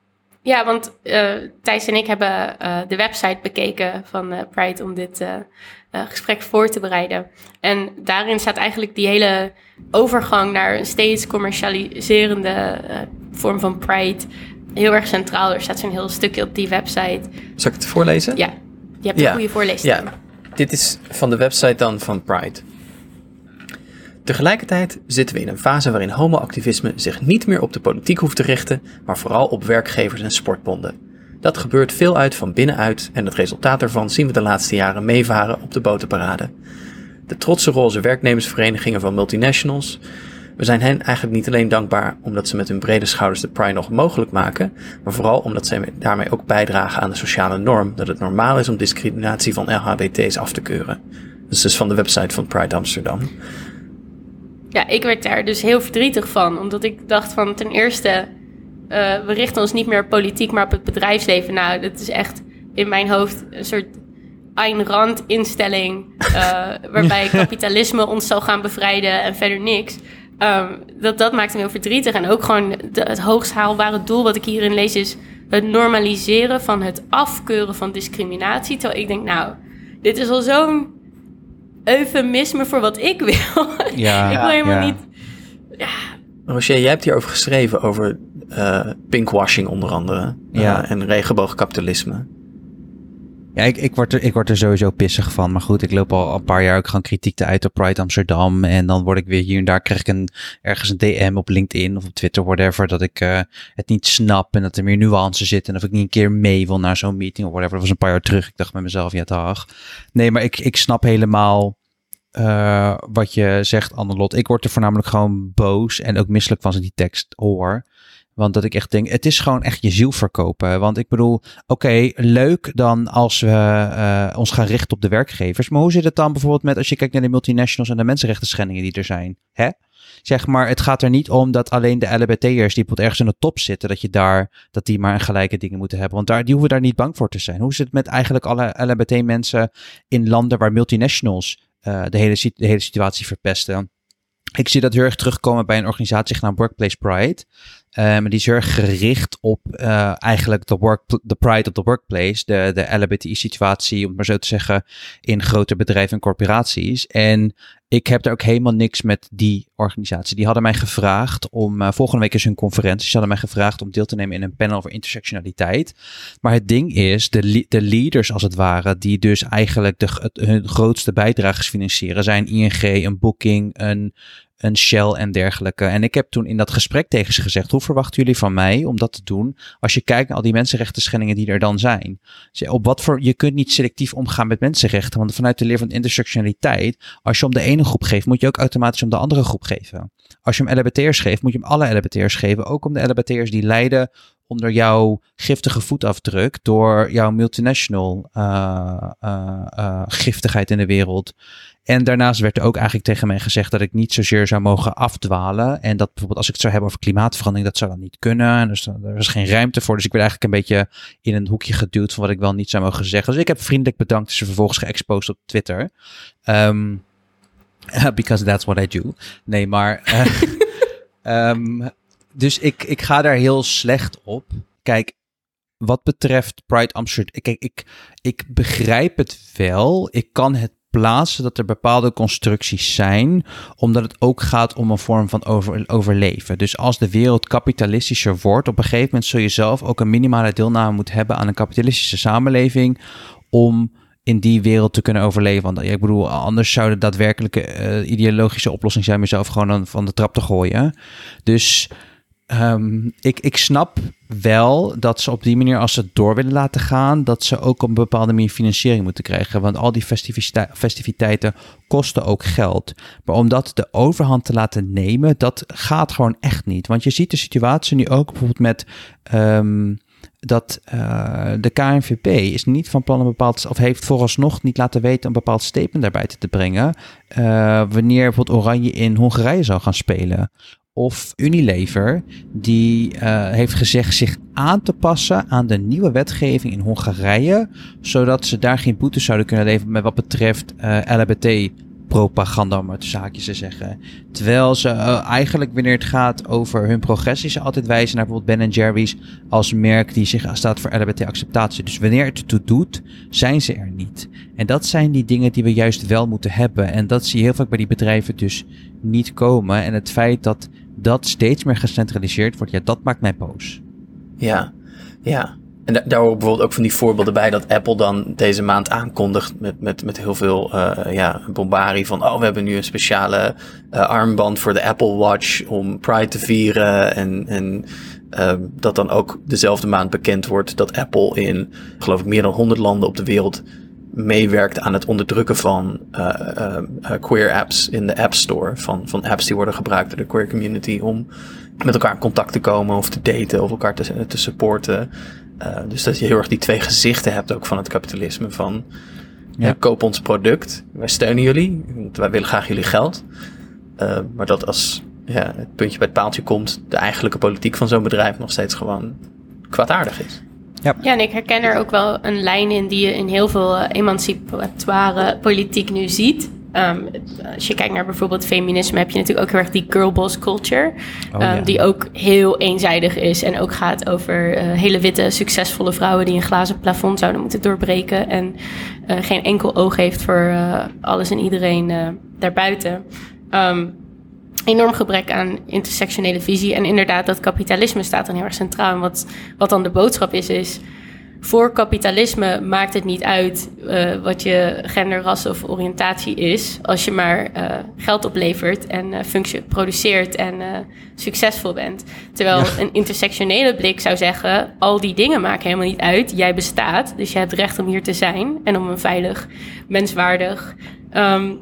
Ja, want eh, Thijs en ik hebben eh, de website bekeken van eh, Pride om dit eh, eh, gesprek voor te bereiden. En daarin staat eigenlijk die hele overgang naar een steeds commercialiserende eh, vorm van Pride heel erg centraal. Er staat zo'n heel stukje op die website. Zal ik het voorlezen? Ja, je hebt een Ja. goede voorleesting. Ja, dit is van de website dan van Pride. Tegelijkertijd zitten we in een fase waarin homoactivisme zich niet meer op de politiek hoeft te richten, maar vooral op werkgevers en sportbonden. Dat gebeurt veel uit van binnenuit en het resultaat daarvan zien we de laatste jaren meevaren op de botenparade. De trotse roze werknemersverenigingen van multinationals. We zijn hen eigenlijk niet alleen dankbaar omdat ze met hun brede schouders de Pride nog mogelijk maken, maar vooral omdat zij daarmee ook bijdragen aan de sociale norm dat het normaal is om discriminatie van LHBT's af te keuren. Dat is dus van de website van Pride Amsterdam. Ja, ik werd daar dus heel verdrietig van. Omdat ik dacht van ten eerste, eh, we richten ons niet meer op politiek, maar op het bedrijfsleven. Nou, dat is echt in mijn hoofd een soort Ayn Rand instelling. eh, waarbij kapitalisme ons zal gaan bevrijden en verder niks. Ehm, dat, dat maakt me heel verdrietig. En ook gewoon de- het hoogst haalbare doel wat ik hierin lees is het normaliseren van het afkeuren van discriminatie. Terwijl ik denk, nou, dit is al zo'n eufemisme voor wat ik wil. Ja, ik wil helemaal ja. niet. Roger, jij hebt hierover geschreven over eh, pinkwashing onder andere Ja. en regenboogkapitalisme. Ja, ik, ik, word er, ik word er sowieso pissig van. Maar goed, ik loop al een paar jaar ook gewoon kritiek te uit op Pride Amsterdam. En dan word ik weer hier en daar, krijg ik een, ergens een DM op LinkedIn of op Twitter, whatever. Dat ik eh, het niet snap en dat er meer nuances zitten. En of ik niet een keer mee wil naar zo'n meeting of whatever. Dat was een paar jaar terug. Ik dacht met mezelf, ja dag. Nee, maar ik, ik snap helemaal eh, wat je zegt, Annelot. Ik word er voornamelijk gewoon boos en ook misselijk van als die tekst hoor. Want dat ik echt denk, het is gewoon echt je ziel verkopen. Want ik bedoel, oké, leuk dan als we eh, ons gaan richten op de werkgevers. Maar hoe zit het dan bijvoorbeeld met als je kijkt naar de multinationals en de mensenrechten schendingen die er zijn? Hè? Zeg maar, het gaat er niet om dat alleen de LHBT'ers die ergens in de top zitten, dat je daar, dat die maar gelijke dingen moeten hebben. Want daar, die hoeven daar niet bang voor te zijn. Hoe zit het met eigenlijk alle LHBT-mensen in landen waar multinationals eh, de, hele, de hele situatie verpesten? Ik zie dat heel erg terugkomen bij een organisatie genaamd Workplace Pride. Eh, die is heel erg gericht op eh, eigenlijk de, work, de pride op de workplace. De, de LHBTI-situatie, om het maar zo te zeggen, in grote bedrijven en corporaties. En ik heb daar ook helemaal niks met die organisatie. Die hadden mij gevraagd om, eh, volgende week is hun conferentie, ze hadden mij gevraagd om deel te nemen in een panel over intersectionaliteit. Maar het ding is, de, de leaders als het ware, die dus eigenlijk de, hun grootste bijdragers financieren, zijn ING, een Booking, een, een Shell en dergelijke. En ik heb toen in dat gesprek tegen ze gezegd, hoe verwachten jullie van mij om dat te doen als je kijkt naar al die mensenrechten schendingen die er dan zijn? Op wat voor, je kunt niet selectief omgaan met mensenrechten, want vanuit de leer van intersectionaliteit, als je om de ene groep geeft, moet je ook automatisch om de andere groep geven. Als je hem LHBT'ers geeft, moet je hem alle LHBT'ers geven, ook om de LHBT'ers die lijden onder jouw giftige voetafdruk door jouw multinational eh, eh, eh, giftigheid in de wereld. En daarnaast werd er ook eigenlijk tegen mij gezegd dat ik niet zozeer zou mogen afdwalen. En dat bijvoorbeeld als ik het zou hebben over klimaatverandering, dat zou dan niet kunnen. En dus er is geen ruimte voor. Dus ik werd eigenlijk een beetje in een hoekje geduwd van wat ik wel niet zou mogen zeggen. Dus ik heb vriendelijk bedankt. en Ze vervolgens geëxposed op Twitter. Ehm, because that's what I do. Nee, maar. eh, ehm, dus ik, ik ga daar heel slecht op. Kijk, wat betreft Pride Amsterdam. Kijk, ik, ik begrijp het wel. Ik kan het plaatsen dat er bepaalde constructies zijn, omdat het ook gaat om een vorm van over, overleven. Dus als de wereld kapitalistischer wordt, op een gegeven moment zul je zelf ook een minimale deelname moeten hebben aan een kapitalistische samenleving om in die wereld te kunnen overleven. Want ja, ik bedoel, anders zou de daadwerkelijke eh, ideologische oplossing zijn mezelf gewoon dan van de trap te gooien. Dus Ehm, ik, ik snap wel dat ze op die manier, als ze het door willen laten gaan, dat ze ook op een bepaalde manier financiering moeten krijgen. Want al die festivite- festiviteiten kosten ook geld. Maar om dat de overhand te laten nemen, dat gaat gewoon echt niet. Want je ziet de situatie nu ook bijvoorbeeld met. ehm, dat eh, de KNVB is niet van plan een bepaald, of heeft vooralsnog niet laten weten een bepaald statement daarbij te brengen. eh, wanneer bijvoorbeeld Oranje in Hongarije zou gaan spelen. Of Unilever, die eh, heeft gezegd zich aan te passen aan de nieuwe wetgeving in Hongarije, zodat ze daar geen boetes zouden kunnen leveren met wat betreft eh LHBT propaganda, om het zaakjes te zeggen. Terwijl ze eh, eigenlijk, wanneer het gaat over hun progressie, ze altijd wijzen naar bijvoorbeeld Ben Jerry's als merk die zich staat voor LHBT-acceptatie. Dus wanneer het ertoe doet, zijn ze er niet. En dat zijn die dingen die we juist wel moeten hebben. En dat zie je heel vaak bij die bedrijven dus niet komen. En het feit dat dat steeds meer gecentraliseerd wordt, ja, dat maakt mij boos. Ja, ja. En da- daar horen bijvoorbeeld ook van die voorbeelden bij dat Apple dan deze maand aankondigt met, met, met heel veel eh, ja, bombarie van oh, we hebben nu een speciale eh, armband voor de Apple Watch om Pride te vieren. En, en eh, dat dan ook dezelfde maand bekend wordt dat Apple in, geloof ik, meer dan 100 landen op de wereld meewerkt aan het onderdrukken van queer apps in de App Store. Van, van apps die worden gebruikt door de queer community om met elkaar in contact te komen of te daten of elkaar te, te supporten. Eh, dus dat je heel erg die twee gezichten hebt ook van het kapitalisme. Van Ja. ja. koop ons product, wij steunen jullie, want wij willen graag jullie geld. Eh, maar dat als ja, het puntje bij het paaltje komt, de eigenlijke politiek van zo'n bedrijf nog steeds gewoon kwaadaardig is. Ja, en ik herken er ook wel een lijn in die je in heel veel eh, emancipatoire politiek nu ziet. Ehm, als je kijkt naar bijvoorbeeld feminisme, heb je natuurlijk ook heel erg die girlboss culture. Oh, ehm, ja. Die ook heel eenzijdig is en ook gaat over eh, hele witte, succesvolle vrouwen die een glazen plafond zouden moeten doorbreken. En eh, geen enkel oog heeft voor eh, alles en iedereen daarbuiten. Ehm, enorm gebrek aan intersectionele visie. En inderdaad, dat kapitalisme staat dan heel erg centraal. En wat, wat dan de boodschap is, is... voor kapitalisme maakt het niet uit eh, wat je gender, ras of oriëntatie is... als je maar eh, geld oplevert en eh, functie produceert en succesvol bent. Terwijl een intersectionele blik zou zeggen... al die dingen maken helemaal niet uit. Jij bestaat, dus je hebt recht om hier te zijn... en om een veilig, menswaardig ehm,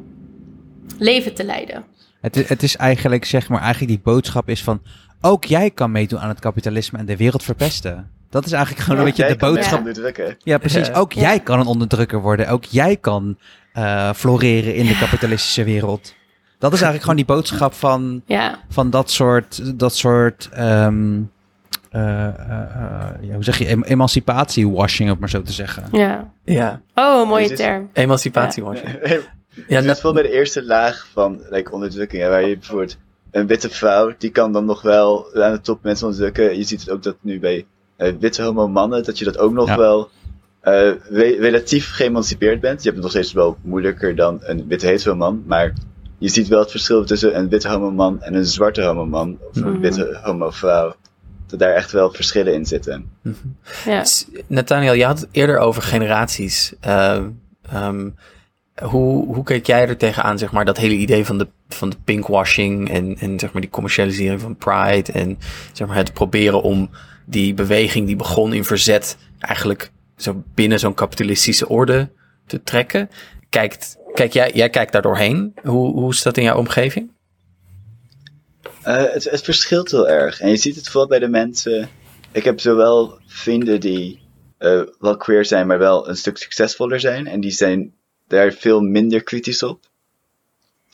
leven te leiden. Het, is- het is eigenlijk, zeg maar, eigenlijk die boodschap is van... ook jij kan meedoen aan het kapitalisme en de wereld verpesten. Dat is eigenlijk gewoon Ja. een beetje Jij de kan boodschap. onderdrukken. Ja, precies. Ja. Ook Ja. jij kan een onderdrukker worden. Ook jij kan eh, floreren in de kapitalistische wereld. Dat is eigenlijk gewoon die boodschap van, Ja, van dat soort, dat soort ehm, eh, eh, ja, hoe zeg je, em- emancipatie-washing, om maar zo te zeggen. ja. Ja, Oh, mooie term. emancipatie was je. Ja, Ja, net- is wel bij de eerste laag van like, onderdrukking, hè, waar je bijvoorbeeld een witte vrouw, die kan dan nog wel aan de top mensen onderdrukken. Je ziet het ook dat nu bij witte homo mannen, dat je dat ook nog Ja. wel eh, re- relatief geëmancipeerd bent. Je hebt het nog steeds wel moeilijker dan een witte hetero man, maar je ziet wel het verschil tussen een witte homo man en een zwarte homo man, of een Mhm. witte homo vrouw. Dat daar echt wel verschillen in zitten. Ja. S- Nathaniel, je had het eerder over generaties. Ehm, ehm, hoe, hoe keek jij er tegenaan, zeg maar, dat hele idee van de, van de pinkwashing en, en zeg maar die commercialisering van Pride en zeg maar het proberen om die beweging die begon in verzet eigenlijk zo binnen zo'n kapitalistische orde te trekken? Kijkt, kijk jij, jij kijkt daar doorheen. Hoe, hoe is dat in jouw omgeving? Eh, het, het verschilt heel erg. En je ziet het vooral bij de mensen. Ik heb zowel vrienden die eh, wel queer zijn, maar wel een stuk succesvoller zijn. En die zijn daar veel minder kritisch op.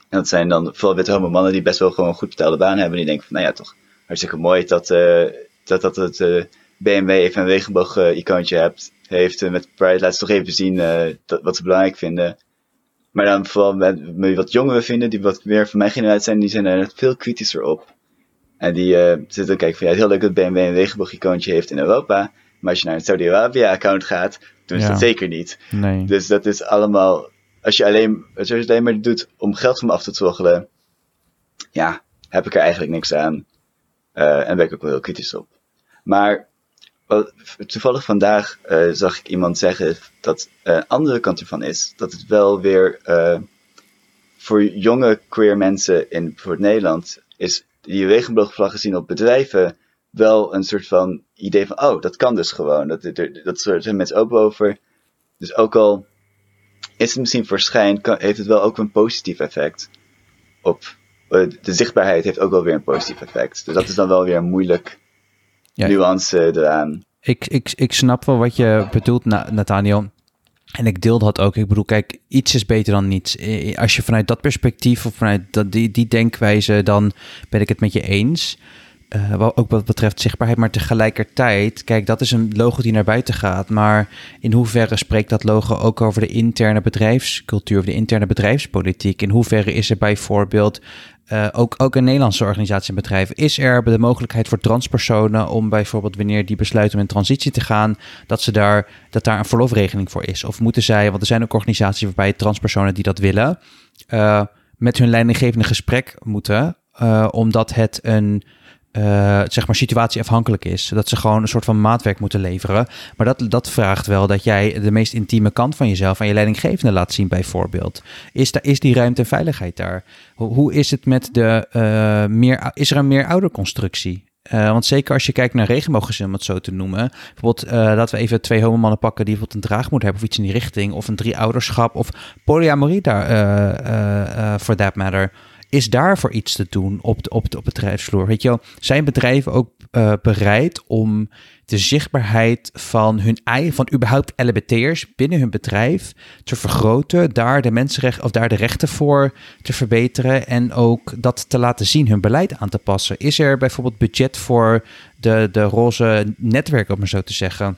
En dat zijn dan vooral witte homo mannen die best wel gewoon een goed betaalde baan hebben. Die denken van, nou ja, toch hartstikke mooi dat, eh, dat, dat het eh, BMW even een regenboog-icoontje hebt. Heeft eh, met Pride, laat ze toch even zien eh, dat, wat ze belangrijk vinden. Maar dan vooral met, met wat jongere vrienden, die wat meer van mijn generatie zijn, die zijn net veel kritischer op. En die eh, zitten te kijken van, ja, heel leuk dat BMW een regenboog-icoontje heeft in Europa. Maar als je naar een Saudi-Arabië-account gaat, doen ze Ja. dat zeker niet. Nee. Dus dat is allemaal, als je alleen, als je het alleen maar doet om geld van me af te troggelen, ja, heb ik er eigenlijk niks aan. Eh, en ben ik ook wel heel kritisch op. Maar toevallig vandaag eh, zag ik iemand zeggen dat eh, een andere kant ervan is dat het wel weer eh, voor jonge queer mensen in bijvoorbeeld Nederland is die regenboogvlaggen zien op bedrijven wel een soort van idee van, oh, dat kan dus gewoon. Dat, dat, dat mensen open over. Dus ook al is het misschien verschijnt, kan, heeft het wel ook een positief effect op. de zichtbaarheid heeft ook wel weer een positief effect. Dus dat is dan wel weer moeilijk Ja. nuance eraan. Ik, ik, ik snap wel wat je bedoelt, Na- Nathaniel. En ik deel dat ook. Ik bedoel, kijk, iets is beter dan niets. Als je vanuit dat perspectief of vanuit dat, die, die denkwijze, dan ben ik het met je eens. Wel ook wat betreft zichtbaarheid, maar tegelijkertijd, kijk, dat is een logo die naar buiten gaat. Maar in hoeverre spreekt dat logo ook over de interne bedrijfscultuur of de interne bedrijfspolitiek? In hoeverre is er bijvoorbeeld eh, ook, ook een Nederlandse organisatie en bedrijf, is er de mogelijkheid voor transpersonen om bijvoorbeeld wanneer die besluiten om in transitie te gaan, dat, ze daar, dat daar een verlofregeling voor is? Of moeten zij, want er zijn ook organisaties waarbij transpersonen die dat willen, eh, met hun leidinggevende gesprek moeten, eh, omdat het een eh, zeg maar situatieafhankelijk is. Dat ze gewoon een soort van maatwerk moeten leveren. Maar dat, dat vraagt wel dat jij de meest intieme kant van jezelf aan je leidinggevende laat zien, bijvoorbeeld. Is, daar, is die ruimte en veiligheid daar? Hoe, is het met de eh, meer, is er een meer ouderconstructie? Eh, want zeker als je kijkt naar regenbooggezin, om het zo te noemen. Bijvoorbeeld, eh, laten we even twee homomannen pakken die bijvoorbeeld een draagmoeder hebben of iets in die richting. Of een drie-ouderschap of polyamorie daar, voor for that matter. Is daarvoor iets te doen op de, op de, op bedrijfsvloer? Weet je wel, zijn bedrijven ook eh, bereid om de zichtbaarheid van hun eigen, van überhaupt LBT'ers binnen hun bedrijf te vergroten, daar de mensenrechten of daar de rechten voor te verbeteren en ook dat te laten zien, hun beleid aan te passen? Is er bijvoorbeeld budget voor de, de roze netwerken, om maar zo te zeggen?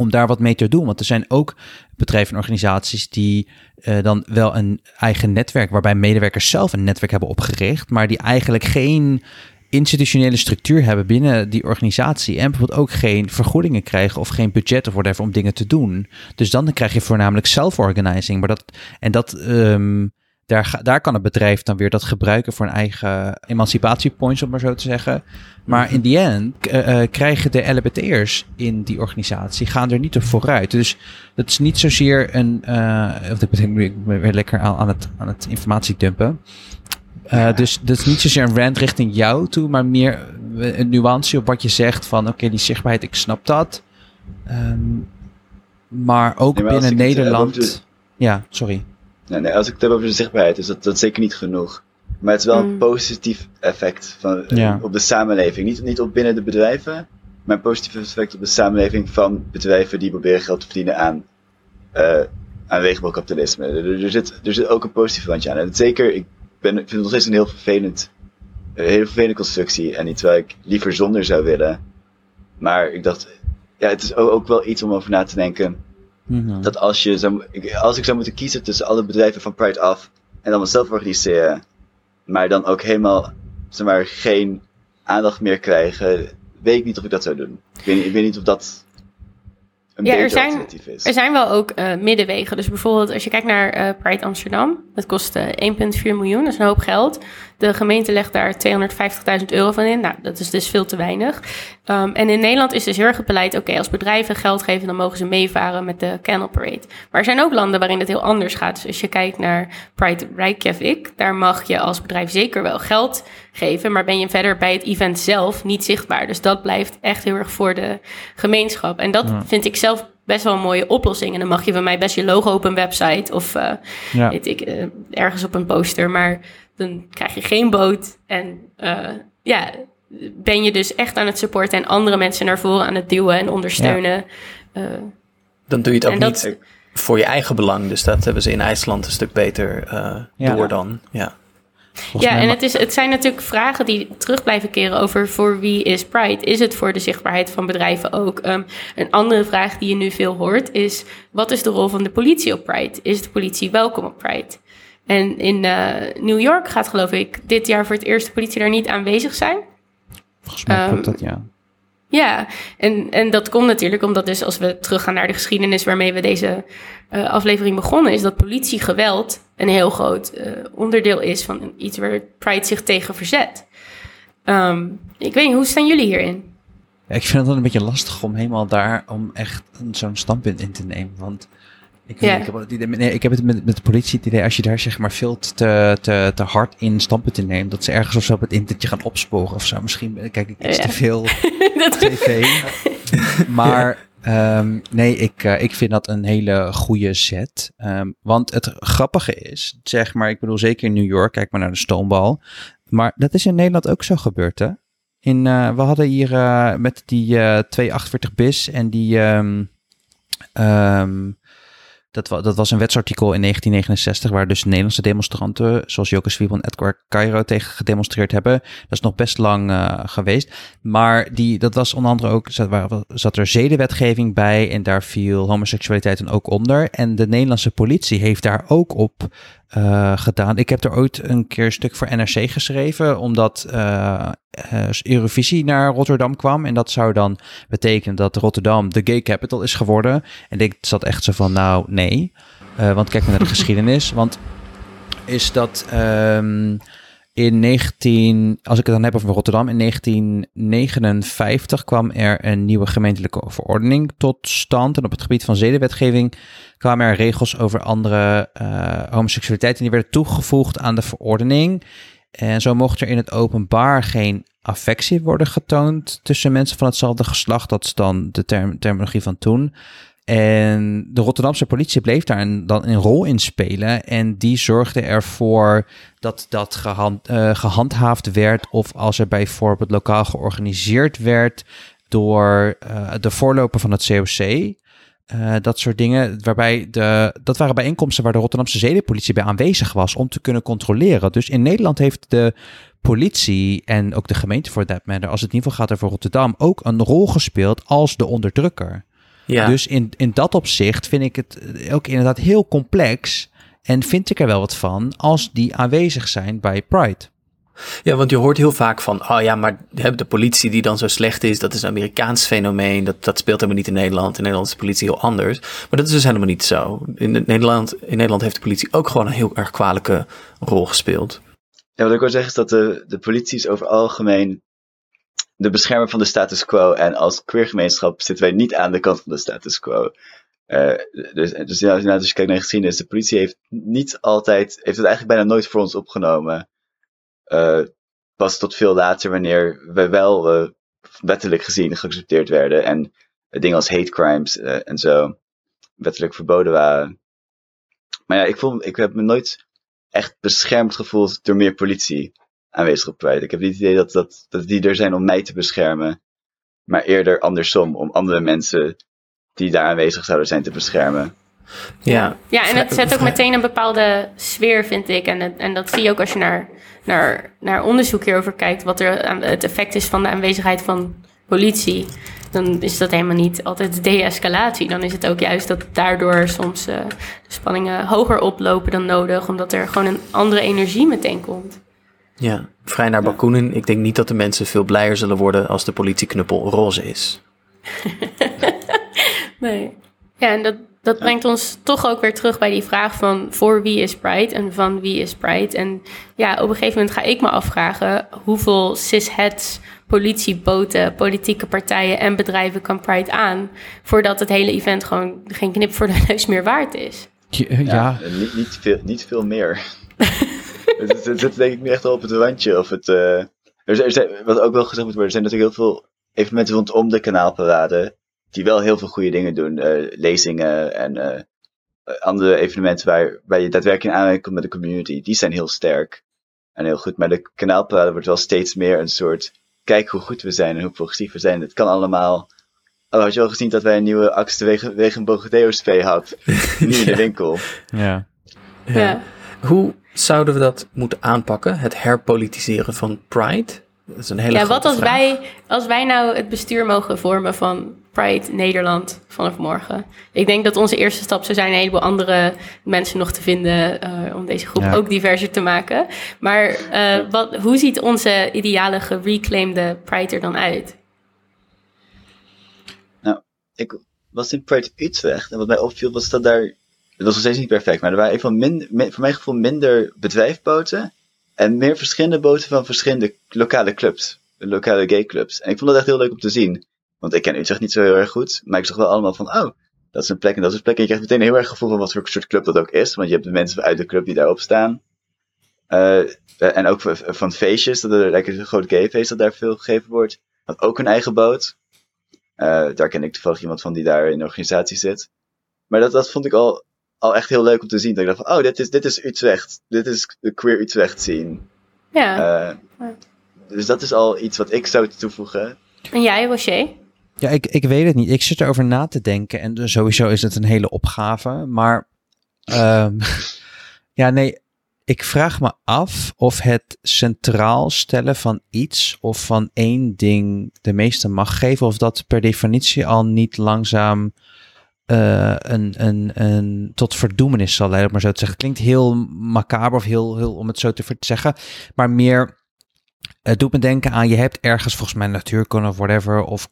Om daar wat mee te doen. Want er zijn ook bedrijven en organisaties die uh, dan wel een eigen netwerk, waarbij medewerkers zelf een netwerk hebben opgericht, maar die eigenlijk geen institutionele structuur hebben binnen die organisatie en bijvoorbeeld ook geen vergoedingen krijgen of geen budget of whatever om dingen te doen. Dus dan krijg je voornamelijk self-organizing. Maar dat, en dat, um, daar, daar kan het bedrijf dan weer dat gebruiken voor een eigen emancipatiepoints, om maar zo te zeggen. Maar in die end uh, krijgen de LBT'ers in die organisatie, gaan er niet op vooruit. Dus dat is niet zozeer een, uh, of ik ben ben weer lekker aan, aan, het, aan het informatiedumpen. Uh, ja. Dus dat is niet zozeer een rant richting jou toe, maar meer een nuance op wat je zegt van oké, okay, die zichtbaarheid, ik snap dat. Um, maar ook nee, maar binnen Nederland. De... Ja, sorry. Nee, nee, als ik het heb over de zichtbaarheid, is dat, dat zeker niet genoeg. Maar het is wel mm. een positief effect van, ja. op de samenleving. Niet, niet op binnen de bedrijven, maar een positief effect op de samenleving van bedrijven die proberen geld te verdienen aan, uh, aan regenboogkapitalisme. Er, er, zit, er zit ook een positief randje aan. En zeker, ik, ben, ik vind het nog steeds een heel vervelend, een hele vervelende constructie. En iets waar ik liever zonder zou willen. Maar ik dacht, ja, het is ook, ook wel iets om over na te denken. Mm-hmm. Dat als, je zou, als ik zou moeten kiezen tussen alle bedrijven van Pride af en dan mezelf organiseren, maar dan ook helemaal zeg maar, geen aandacht meer krijgen, weet ik niet of ik dat zou doen. Ik weet niet, ik weet niet of dat een ja, beter er zijn, alternatief is. er zijn wel ook uh, middenwegen. Dus bijvoorbeeld als je kijkt naar uh, Pride Amsterdam, dat kost uh, 1,4 miljoen, dat is een hoop geld. De gemeente legt daar 250.000 euro van in. Nou, dat is dus veel te weinig. Um, en in Nederland is dus heel erg het beleid, oké, okay, als bedrijven geld geven, dan mogen ze meevaren met de Canal Parade. Maar er zijn ook landen waarin het heel anders gaat. Dus als je kijkt naar Pride Reykjavik, daar mag je als bedrijf zeker wel geld geven, maar ben je verder bij het event zelf niet zichtbaar. Dus dat blijft echt heel erg voor de gemeenschap. En dat ja. vind ik zelf best wel een mooie oplossing. En dan mag je van mij best je logo op een website of uh, ja. weet ik, uh, ergens op een poster. Maar dan krijg je geen boot. En uh, ja, ben je dus echt aan het supporten en andere mensen naar voren aan het duwen en ondersteunen. Ja. dan doe je het ook niet dat, voor je eigen belang. Dus dat hebben ze in IJsland een stuk beter ja. door dan. Ja. Volgens ja, en het, is, het zijn natuurlijk vragen die terug blijven keren over voor wie is Pride? Is het voor de zichtbaarheid van bedrijven ook? Um, een andere vraag die je nu veel hoort is: wat is de rol van de politie op Pride? Is de politie welkom op Pride? En in uh, New York gaat, geloof ik, dit jaar voor het eerst de politie daar niet aanwezig zijn. Volgens mij klopt um, dat, ja. Ja, en, en dat komt natuurlijk omdat dus als we teruggaan naar de geschiedenis waarmee we deze uh, aflevering begonnen, is dat politiegeweld een heel groot uh, onderdeel is van iets waar Pride zich tegen verzet. Um, ik weet niet, hoe staan jullie hierin? Ja, ik vind het een beetje lastig om helemaal daar, om echt zo'n standpunt in te nemen. Want Ik, Ja. ik, heb, het idee- nee, ik heb het met, met de politie het idee, als je daar zeg maar veel te, te, te hard in standpunten neemt, dat ze ergens of zo op het internet je gaan opsporen of zo. Misschien kijk ik iets Ja. te veel tv. maar ehm, nee, ik, eh, ik vind dat een hele goede set. Ehm, want het grappige is, zeg maar, ik bedoel zeker in New York, kijk maar naar de stoombal. Maar dat is in Nederland ook zo gebeurd, hè? In, eh, we hadden hier eh, met die eh 248 bis en die... ehm, dat, dat was een wetsartikel in 1969 waar dus Nederlandse demonstranten, zoals Joke Zwiebel en Edgar Cairo, tegen gedemonstreerd hebben. Dat is nog best lang eh, geweest. Maar die, dat was onder andere ook, zat, waar, zat er zedenwetgeving bij en daar viel homoseksualiteit dan ook onder. En de Nederlandse politie heeft daar ook op eh, gedaan. Ik heb er ooit een keer een stuk voor NRC geschreven, omdat eh, Eurovisie naar Rotterdam kwam. En dat zou dan betekenen dat Rotterdam de gay capital is geworden. En ik zat echt zo van, nou nee. Want kijk maar naar de geschiedenis. Want is dat ehm, in 19, als ik het dan heb over Rotterdam, in 1959 kwam er een nieuwe gemeentelijke verordening tot stand. En op het gebied van zedenwetgeving kwamen er regels over andere eh, homoseksualiteit. En die werden toegevoegd aan de verordening. En zo mocht er in het openbaar geen affectie worden getoond tussen mensen van hetzelfde geslacht. Dat is dan de term, terminologie van toen. En de Rotterdamse politie bleef daar dan een rol in spelen. En die zorgde ervoor dat dat gehand, eh, gehandhaafd werd. Of als er bijvoorbeeld lokaal georganiseerd werd door eh, de voorloper van het COC. eh, dat soort dingen. Waarbij de, dat waren bijeenkomsten waar de Rotterdamse zedenpolitie bij aanwezig was om te kunnen controleren. Dus in Nederland heeft de politie en ook de gemeente voor that matter, als het in ieder geval gaat over Rotterdam, ook een rol gespeeld als de onderdrukker. Ja, Dus in, in dat opzicht vind ik het ook inderdaad heel complex. En vind ik er wel wat van als die aanwezig zijn bij Pride. ja, want je hoort heel vaak van, oh ja, maar de politie die dan zo slecht is, dat is een Amerikaans fenomeen, dat, dat speelt helemaal niet in Nederland. In Nederland is de politie heel anders. Maar dat is dus helemaal niet zo. In Nederland, in Nederland heeft de politie ook gewoon een heel erg kwalijke rol gespeeld. Ja, wat ik wil zeggen is dat de, de politie is over algemeen de beschermer van de status quo. En als queergemeenschap zitten wij niet aan de kant van de status quo. Eh, dus, dus ja, als je kijkt naar de geschiedenis, de politie heeft niet altijd, heeft het eigenlijk bijna nooit voor ons opgenomen. Eh, pas tot veel later, wanneer we wel eh, wettelijk gezien geaccepteerd werden. En dingen als hate crimes en zo wettelijk verboden waren. Maar ja, ik, voel, ik heb me nooit echt beschermd gevoeld door meer politie aanwezig op Pride. Ik heb niet het idee dat, dat, dat die er zijn om mij te beschermen, maar eerder andersom, om andere mensen die daar aanwezig zouden zijn te beschermen. Ja, Ja, en het zet ook meteen een bepaalde sfeer, vind ik. En, het- en dat zie je ook als je naar, naar, naar onderzoek hierover kijkt, wat er aan, het effect is van de aanwezigheid van politie. Dan is dat helemaal niet altijd de-escalatie. Dan is het ook juist dat daardoor soms eh, de spanningen hoger oplopen dan nodig, omdat er gewoon een andere energie meteen komt. Ja. Vrij naar Bakunin. Ik denk niet dat de mensen veel blijer zullen worden als de politieknuppel roze is. Nee. Ja, en dat, dat brengt ons toch ook weer terug bij die vraag van voor wie is Pride en van wie is Pride. En ja, op een gegeven moment ga ik me afvragen hoeveel cisheads, politieboten, politieke partijen en bedrijven kan Pride aan voordat het hele event gewoon geen knip voor de neus meer waard is. Ja, En niet, niet, veel, niet veel meer. het, het, het zit denk ik nu echt wel op het randje. Of het, eh, er zijn, er zijn- wat ook wel gezegd moet worden, er zijn natuurlijk heel veel evenementen rondom de kanaalparade. Die wel heel veel goede dingen doen. eh, lezingen en eh, andere evenementen waar, waar je daadwerkelijk in aanraking komt met de community. Die zijn heel sterk en heel goed. Maar de kanaalparade wordt wel steeds meer een soort. Kijk hoe goed we zijn en hoe progressief we zijn. Het kan allemaal. Oh, had je al gezien dat wij een nieuwe Axe de Wegen- Wegenbogen spray had? Nu in de winkel. ja. Ja. Hoe zouden we dat moeten aanpakken? Het herpolitiseren van Pride? Dat is een hele Ja, grote wat als vraag. wij, als wij nou het bestuur mogen vormen van Pride Nederland vanaf morgen? Ik denk dat onze eerste stap zou zijn een heleboel andere mensen nog te vinden eh, om deze groep Ja. ook diverser te maken. Maar eh, wat, hoe ziet onze ideale gereclaimde Pride er dan uit? ik was in Pride Utrecht en wat mij opviel was dat daar, het was nog steeds niet perfect, maar er waren even min, voor mijn gevoel minder bedrijfboten en meer verschillende boten van verschillende lokale clubs, lokale gay clubs. En ik vond dat echt heel leuk om te zien, want ik ken Utrecht niet zo heel erg goed, maar ik zag wel allemaal van, oh, Dat is een plek en dat is een plek. En je krijgt meteen heel erg gevoel van wat voor soort club dat ook is. Want je hebt de mensen uit de club die daarop staan. Eh, en ook van feestjes, dat er lekker een groot gayfeest dat daar veel gegeven wordt. Had ook een eigen boot. Eh, daar ken ik toevallig iemand van die daar in de organisatie zit. Maar dat, dat vond ik al, al echt heel leuk om te zien. Dat ik dacht van, oh, dit is, dit is Utrecht. Dit is de queer Utrecht scene. Ja. Eh, dus dat is al iets wat ik zou toevoegen. en jij, Rocher? Ja, ik, ik weet het niet. Ik zit erover na te denken en dus sowieso is het een hele opgave. Maar ehm, ja, nee, ik vraag me af of het centraal stellen van iets of van één ding de meeste mag geven, of dat per definitie al niet langzaam eh, een, een, een, tot verdoemenis zal leiden, maar zo te zeggen. Klinkt heel macaber of heel, heel om het zo te zeggen, maar meer het doet me denken aan, je hebt ergens volgens mij natuurkunde of whatever, of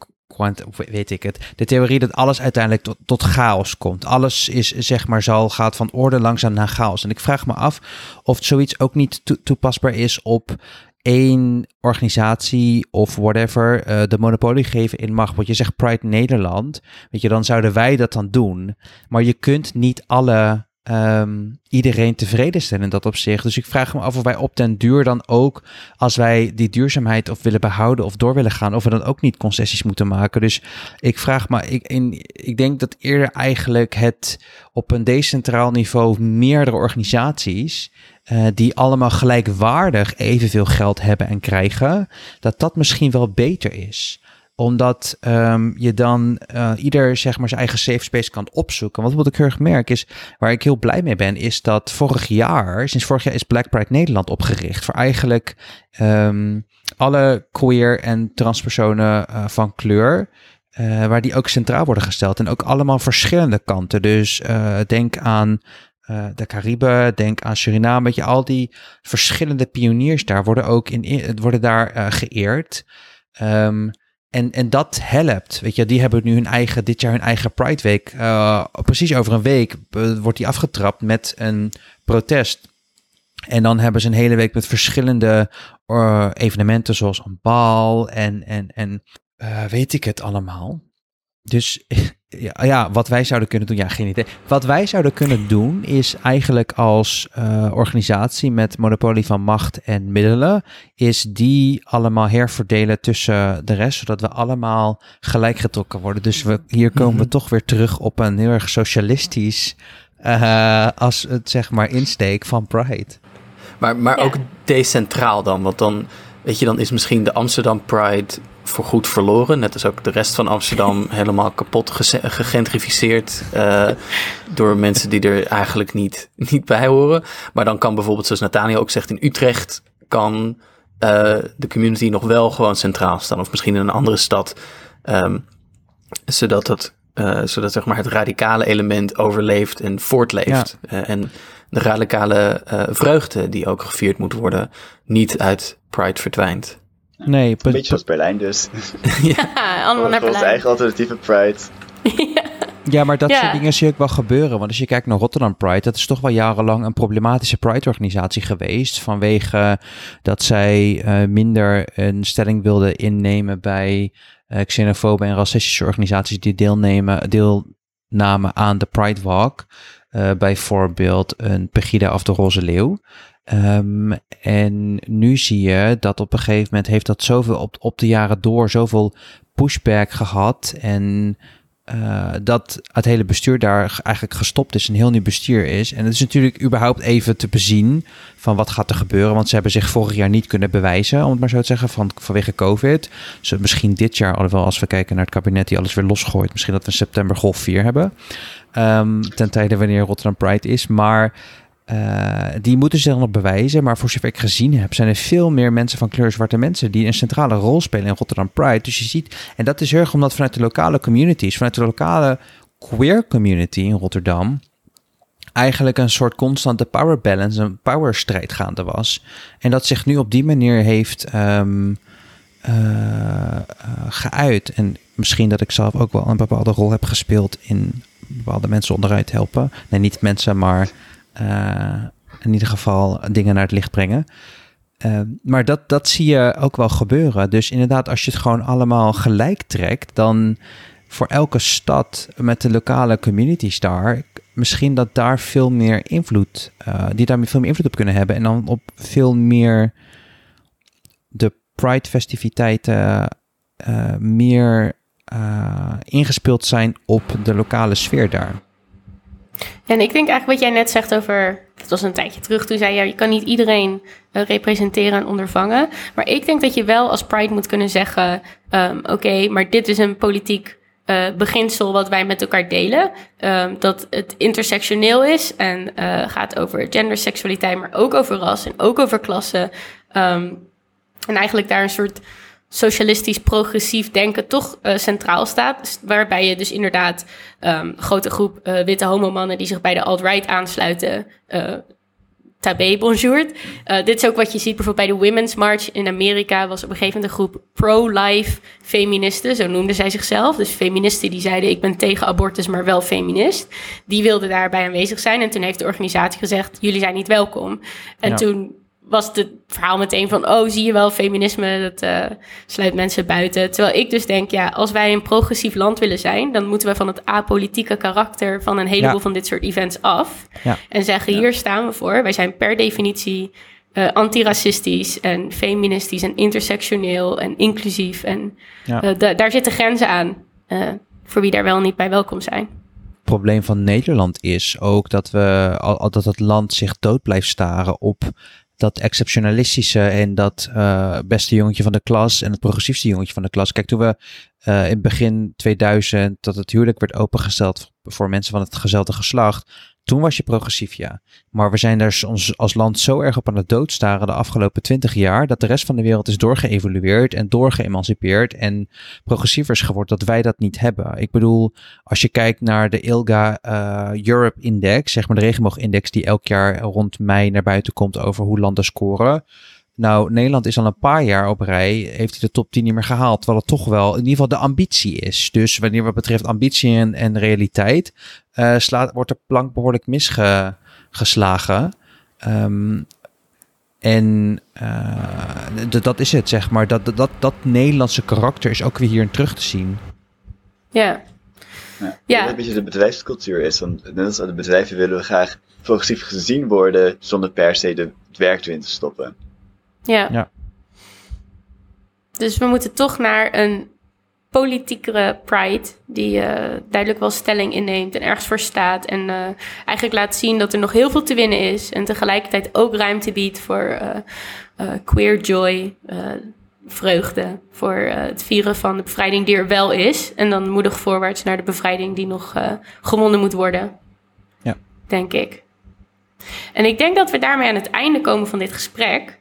of weet ik het. De theorie dat alles uiteindelijk tot, tot chaos komt. Alles is, zeg maar, zal, gaat van orde langzaam naar chaos. En ik vraag me af of zoiets ook niet toe- toepasbaar is op één organisatie of whatever eh, de monopolie geven in macht. Want je zegt Pride Nederland, weet je, dan zouden wij dat dan doen. Maar je kunt niet alle ehm, iedereen tevreden stellen in dat opzicht. Dus ik vraag me af of wij op den duur dan ook, als wij die duurzaamheid of willen behouden of door willen gaan, of we dan ook niet concessies moeten maken. Dus ik vraag me, ik, in, ik denk dat eerder eigenlijk het op een decentraal niveau meerdere organisaties, eh, die allemaal gelijkwaardig evenveel geld hebben en krijgen, dat dat misschien wel beter is omdat ehm, je dan eh, ieder zeg maar zijn eigen safe space kan opzoeken. Want wat ik heel erg merk is, waar ik heel blij mee ben, is dat vorig jaar, sinds vorig jaar is Black Pride Nederland opgericht. Voor eigenlijk ehm, alle queer en transpersonen eh, van kleur. waar die ook centraal worden gesteld. En ook allemaal verschillende kanten. Dus denk aan eh, de Cariben, denk aan Suriname. Weet je, al die verschillende pioniers daar worden ook in, worden daar eh, geëerd. Ehm, en, en dat helpt. Weet je, die hebben nu hun eigen, dit jaar hun eigen Pride Week. Eh, precies over een week wordt die afgetrapt met een protest. En dan hebben ze een hele week met verschillende evenementen, zoals een bal en, en, en weet ik het allemaal. Dus ja, ja, wat wij zouden kunnen doen, ja, geen idee. Wat wij zouden kunnen doen is eigenlijk als eh, organisatie met monopolie van macht en middelen, is die allemaal herverdelen tussen de rest, zodat we allemaal gelijk getrokken worden. Dus we, hier komen we toch weer terug op een heel erg socialistisch, eh, als het zeg maar insteek van Pride. Maar, maar Ja. ook decentraal dan, want dan, weet je, dan is misschien de Amsterdam Pride voorgoed verloren. Net als ook de rest van Amsterdam helemaal kapot gegentrificeerd eh, door mensen die er eigenlijk niet, niet bij horen. Maar dan kan bijvoorbeeld, zoals Nathaniel ook zegt, in Utrecht kan eh, de community nog wel gewoon centraal staan. Of misschien in een andere stad. ehm, zodat het, eh, zodat zeg maar het radicale element overleeft en voortleeft. En de radicale vreugde die ook gevierd moet worden, niet uit Pride verdwijnt. Nee, Een beetje zoals Berlijn dus. Ja, allemaal naar Berlijn. eigen alternatieve Pride. Ja, maar dat Ja. soort dingen zie je ook wel gebeuren. Want als je kijkt naar Rotterdam Pride, dat is toch wel jarenlang een problematische Pride-organisatie geweest. Vanwege dat zij eh, minder een stelling wilden innemen bij eh xenofobe en racistische organisaties die deelnemen, deelnamen aan de Pride Walk. Eh, bijvoorbeeld een Pegida of de Roze Leeuw. Ehm, en nu zie je dat op een gegeven moment heeft dat zoveel op, op de jaren door zoveel pushback gehad. En eh, dat het hele bestuur daar eigenlijk gestopt is, een heel nieuw bestuur is. En het is natuurlijk überhaupt even te bezien van wat gaat er gebeuren. Want ze hebben zich vorig jaar niet kunnen bewijzen, om het maar zo te zeggen, van, vanwege COVID. Dus misschien dit jaar, alhoewel als we kijken naar het kabinet die alles weer losgooit, misschien dat we in september golf 4 hebben. Ehm, ten tijde wanneer Rotterdam Pride is. Maar eh, die moeten zich nog bewijzen. Maar voor zover ik gezien heb, zijn er veel meer mensen van kleur zwarte mensen die een centrale rol spelen in Rotterdam Pride. Dus je ziet, en dat is heel erg omdat vanuit de lokale communities, vanuit de lokale queer community in Rotterdam, eigenlijk een soort constante power balance, een power strijd gaande was. En dat zich nu op die manier heeft ehm, eh, eh, geuit. En misschien dat ik zelf ook wel een bepaalde rol heb gespeeld in bepaalde mensen onderuit helpen. Nee, niet mensen, maar in ieder geval dingen naar het licht brengen. Eh, maar dat, dat zie je ook wel gebeuren. Dus inderdaad, als je het gewoon allemaal gelijk trekt, dan voor elke stad met de lokale communities daar, misschien dat daar veel meer invloed, uh, die daar veel meer invloed op kunnen hebben en dan op veel meer de Pride festiviteiten uh, meer ingespeeld zijn op de lokale sfeer daar. En ik denk eigenlijk wat jij net zegt over, dat was een tijdje terug, toen zei je, je kan niet iedereen uh, representeren en ondervangen. Maar ik denk dat je wel als Pride moet kunnen zeggen, um, oké, maar dit is een politiek uh, beginsel wat wij met elkaar delen. Um, dat het intersectioneel is en uh, gaat over genderseksualiteit, maar ook over ras en ook over klasse. Um, en eigenlijk daar een soort socialistisch progressief denken toch uh, centraal staat. Dus waarbij je dus inderdaad um, grote groep uh, witte homomannen die zich bij de alt-right aansluiten. Uh, tabé bonjour. dit is ook wat je ziet bijvoorbeeld bij de Women's March in Amerika. Was op een gegeven moment een groep pro-life feministen, zo noemden zij zichzelf. Dus feministen die zeiden ik ben tegen abortus, maar wel feminist. Die wilden daarbij aanwezig zijn. En toen heeft de organisatie gezegd, jullie zijn niet welkom. En ja. toen was het verhaal meteen van, oh, zie je wel, feminisme, dat uh, sluit mensen buiten. Terwijl ik dus denk, ja, als wij een progressief land willen zijn, dan moeten we van het apolitieke karakter van een heleboel ja. van dit soort events af. Ja. En zeggen, hier staan we voor. Wij zijn per definitie uh, antiracistisch en feministisch en intersectioneel en inclusief. En uh, daar zitten grenzen aan voor wie daar wel niet bij welkom zijn probleem van Nederland is ook dat we al dat het land zich dood blijft staren op dat exceptionalistische en dat uh, beste jongetje van de klas en het progressiefste jongetje van de klas. Kijk, toen we uh, in begin 2000 dat het huwelijk werd opengesteld voor mensen van het gezellige geslacht, toen was je progressief, ja. Maar we zijn er ons als land zo erg op aan het doodstaren de afgelopen twintig jaar, dat de rest van de wereld is doorgeëvolueerd en doorgeëmancipeerd en progressiever is geworden, dat wij dat niet hebben. Ik bedoel, als je kijkt naar de ILGA uh, Europe Index, zeg maar de regenboogindex die elk jaar rond mei naar buiten komt over hoe landen scoren. Nou, Nederland is al een paar jaar op rij, heeft hij de top 10 niet meer gehaald. Terwijl het toch wel in ieder geval de ambitie is. Dus wanneer wat betreft ambitie en, en realiteit, uh, slaat, wordt de plank behoorlijk misgeslagen. Um, en uh, dat is het, zeg maar. Dat, dat, dat, dat Nederlandse karakter is ook weer hierin terug te zien. Ja. Ja, ja. Een beetje de bedrijfscultuur is. Want net als de bedrijven willen we graag progressief gezien worden zonder per se de, het werk erin te stoppen. Ja. ja. Dus we moeten toch naar een politiekere pride die uh, duidelijk wel stelling inneemt en ergens voor staat en uh, eigenlijk laat zien dat er nog heel veel te winnen is en tegelijkertijd ook ruimte biedt voor uh, queer joy, vreugde, voor het vieren van de bevrijding die er wel is en dan moedig voorwaarts naar de bevrijding die nog gewonnen moet worden. Ja. Denk ik. En ik denk dat we daarmee aan het einde komen van dit gesprek.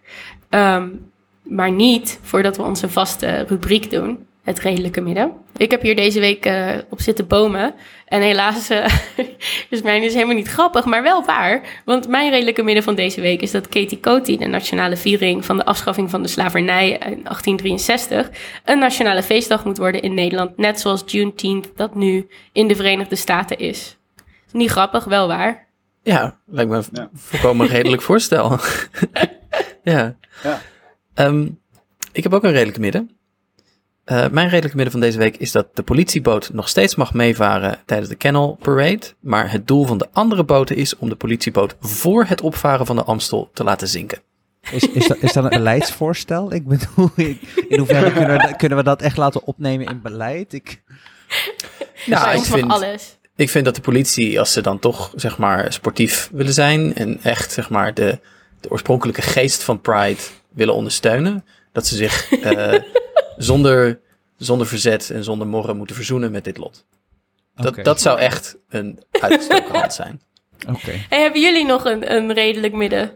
Um, maar niet voordat we onze vaste rubriek doen, het redelijke midden. Ik heb hier deze week uh, op zitten bomen. En helaas uh, is mijn is helemaal niet grappig, maar wel waar. Want mijn redelijke midden van deze week is dat Katie Coty, de nationale viering van de afschaffing van de slavernij in 1863, een nationale feestdag moet worden in Nederland. Net zoals Juneteenth dat nu in de Verenigde Staten is. Niet grappig, wel waar. Ja, lijkt me een ja. volkomen redelijk voorstel. ja. ja. Um, ik heb ook een redelijke midden. Uh, mijn redelijke midden van deze week is dat de politieboot nog steeds mag meevaren tijdens de Kennel Parade. Maar het doel van de andere boten is om de politieboot voor het opvaren van de Amstel te laten zinken. Is, is, dat, is dat een beleidsvoorstel? Ik bedoel, in hoeverre kunnen we, kunnen we dat echt laten opnemen in beleid? Ik... Nou, ik vind, alles. ik vind dat de politie, als ze dan toch zeg maar sportief willen zijn en echt zeg maar de, de oorspronkelijke geest van Pride willen ondersteunen. Dat ze zich uh, zonder, zonder verzet en zonder morren moeten verzoenen met dit lot. Dat, okay. dat zou echt een uitgestoken hand zijn. Okay. Hey, hebben jullie nog een, een redelijk midden?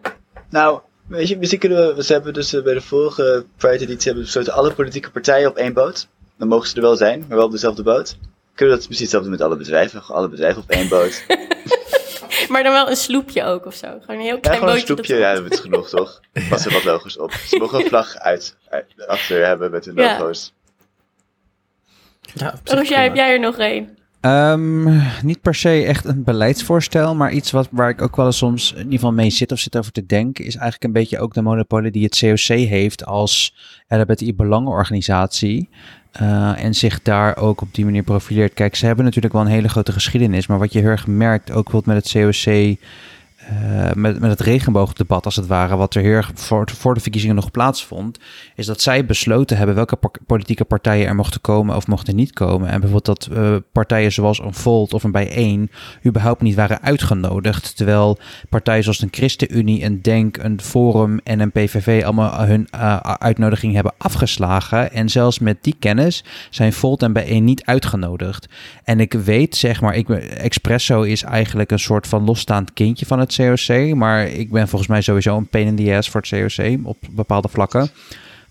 Nou, weet je, misschien kunnen we, we hebben dus uh, bij de vorige Pride editie hebben besloten alle politieke partijen op één boot. Dan mogen ze er wel zijn, maar wel op dezelfde boot. Kunnen we dat misschien hetzelfde met alle bedrijven? Alle bedrijven op één boot. maar dan wel een sloepje ook of zo. Gewoon een heel klein ja, bootje. een sloepje, ja, dat is genoeg toch? Pas er wat logos op. Ze mogen een vlag uit, uit achter hebben met hun logo's. Ja, heb jij er nog één? Ehm, niet per se echt een beleidsvoorstel, maar iets wat, waar ik ook wel eens soms in ieder geval mee zit of zit over te denken, is eigenlijk een beetje ook de monopolie die het COC heeft als LHBTI-belangenorganisatie. Eh, en zich daar ook op die manier profileert. Kijk, ze hebben natuurlijk wel een hele grote geschiedenis, maar wat je heel erg merkt, ook bijvoorbeeld met het COC, eh, met, met het regenboogdebat als het ware, wat er heel voor, de verkiezingen nog plaatsvond, is dat zij besloten hebben welke politieke partijen er mochten komen of mochten niet komen. En bijvoorbeeld dat eh, partijen zoals een Volt of een Bijeen überhaupt niet waren uitgenodigd, terwijl partijen zoals een ChristenUnie, een DENK, een Forum en een PVV allemaal hun eh, uitnodiging hebben afgeslagen. En zelfs met die kennis zijn Volt en Bijeen niet uitgenodigd. En ik weet, zeg maar, ik, Expresso is eigenlijk een soort van losstaand kindje van het COC. Maar ik ben volgens mij sowieso een pain in the ass voor het COC op bepaalde vlakken.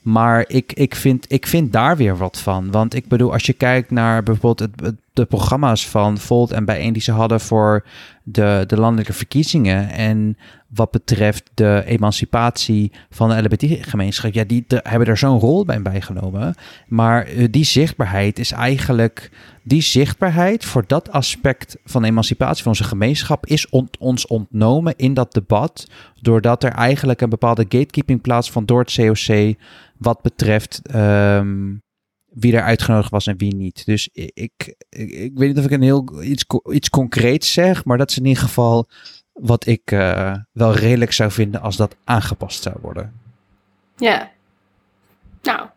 Maar ik, ik, vind, ik vind daar weer wat van. Want ik bedoel, als je kijkt naar bijvoorbeeld het, de programma's van Volt en Bijeen die ze hadden voor de, de landelijke verkiezingen. En wat betreft de emancipatie van de LGBT-gemeenschap. Ja, die hebben er zo'n rol bij bijgenomen. Maar eh, die zichtbaarheid is eigenlijk. Die zichtbaarheid voor dat aspect van emancipatie van onze gemeenschap is ons ontnomen in dat debat. Doordat er eigenlijk een bepaalde gatekeeping plaatsvond door het COC. Wat betreft ehm, wie er uitgenodigd was en wie niet. Dus ik, ik, ik weet niet of ik een heel iets, iets concreets zeg. Maar dat is in ieder geval wat ik eh, wel redelijk zou vinden als dat aangepast zou worden. Ja. Nou,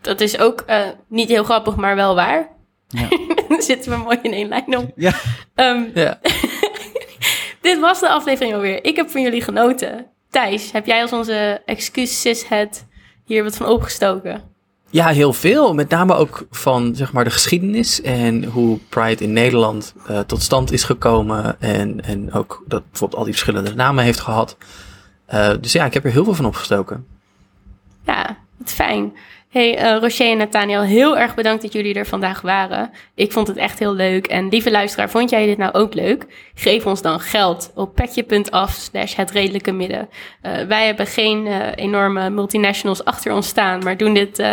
dat is ook eh, niet heel grappig, maar wel waar. Ja. Dan zitten we mooi in één lijn om. Ja. Ehm, Ja. dit was de aflevering alweer. Ik heb van jullie genoten. Thijs, heb jij als onze excuus cishet hier wat van opgestoken? Ja, heel veel. Met name ook van zeg maar, de geschiedenis en hoe Pride in Nederland eh, tot stand is gekomen. En, en ook dat bijvoorbeeld al die verschillende namen heeft gehad. Eh, dus ja, ik heb er heel veel van opgestoken. Ja, wat fijn. Hey, eh Rocher en Nathaniel, heel erg bedankt dat jullie er vandaag waren. Ik vond het echt heel leuk. En lieve luisteraar, vond jij dit nou ook leuk? Geef ons dan geld op petje.af slash het redelijke midden. Eh, wij hebben geen eh, enorme multinationals achter ons staan, maar doen dit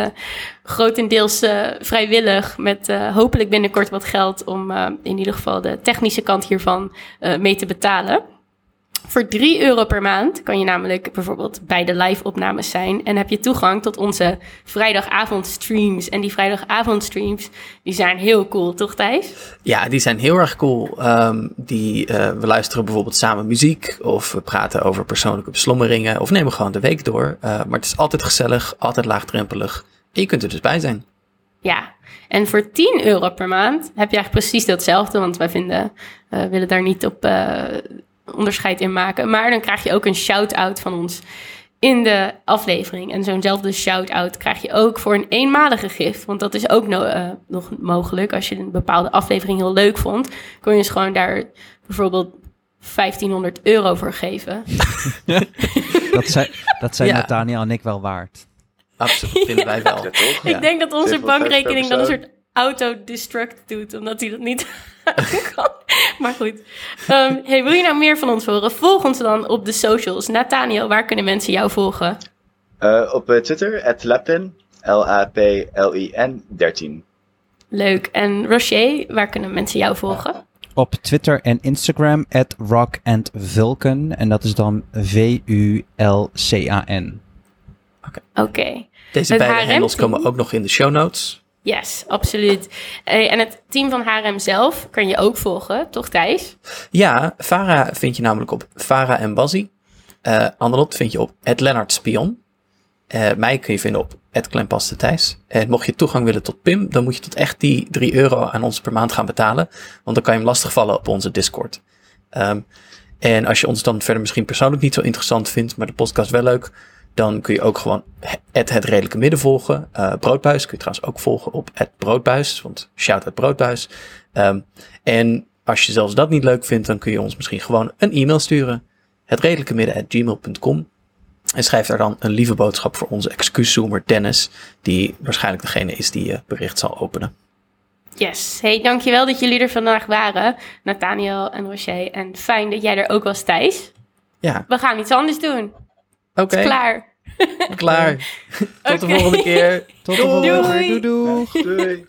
grotendeels vrijwillig met hopelijk binnenkort wat geld om in ieder geval de technische kant hiervan mee te betalen. Voor 3 euro per maand kan je namelijk bijvoorbeeld bij de live-opnames zijn. En heb je toegang tot onze vrijdagavondstreams. En die vrijdagavondstreams, die zijn heel cool, toch Thijs? Ja, die zijn heel erg cool. Ehm, die, eh, we luisteren bijvoorbeeld samen muziek of we praten over persoonlijke beslommeringen of nemen gewoon de week door. Eh, maar het is altijd gezellig, altijd laagdrempelig. En je kunt er dus bij zijn. Ja, en voor 10 euro per maand heb je eigenlijk precies datzelfde. Want wij vinden, eh, willen daar niet op onderscheid in maken. Maar dan krijg je ook een shout-out van ons in de aflevering. En zo'nzelfde shout-out krijg je ook voor een eenmalige gift. Want dat is ook no- eh, nog mogelijk. Als je een bepaalde aflevering heel leuk vond, kon je dus gewoon daar bijvoorbeeld 1500 euro voor geven. Dat zijn, dat zijn Ja. Nathaniel en ik wel waard. Absoluut, vinden wij wel. Ja, toch? Ja. Ik denk dat onze 7,50 bankrekening dan een soort auto-destruct doet, omdat hij dat niet kan. Maar goed. Ehm, hey, wil je nou meer van ons horen? Volg ons dan op de socials. Nathaniel, waar kunnen mensen jou volgen? Eh, op eh, Twitter, at Lapin, L-A-P-L-I-N 13. Leuk. En Rocher, waar kunnen mensen jou volgen? Op Twitter en Instagram, at Rock and Vulcan. En dat is dan V-U-L-C-A-N. Oké. Deze Het beide HRM team. komen ook nog in de show notes. Yes, absoluut. En het team van HRM zelf kan je ook volgen, toch Thijs? Ja, Farah vind je namelijk op Farah en Bazzi. Eh Anderlot vind je op het Spion. Eh, mij kun je vinden op het Thijs. En mocht je toegang willen tot Pim, dan moet je tot echt die 3 euro aan ons per maand gaan betalen. Want dan kan je hem lastigvallen op onze Discord. Ehm, en als je ons dan verder misschien persoonlijk niet zo interessant vindt, maar de podcast wel leuk, dan kun je ook gewoon het, het redelijke midden volgen. Eh, Broodbuis kun je trouwens ook volgen op het Broodbuis, want shout out Broodbuis. Ehm, en als je zelfs dat niet leuk vindt, dan kun je ons misschien gewoon een e-mail sturen. Het redelijke midden gmail.com. En schrijf daar dan een lieve boodschap voor onze excuuszoomer Dennis, die waarschijnlijk degene is die je bericht zal openen. Yes. Hey, dankjewel dat jullie er vandaag waren. Nathaniel en Rocher. En fijn dat jij er ook was, Thijs. Ja, We gaan iets anders doen. oké. Het klaar. Klaar. Eh, Tot de volgende keer. Tot de volgende keer. Doei. Doei.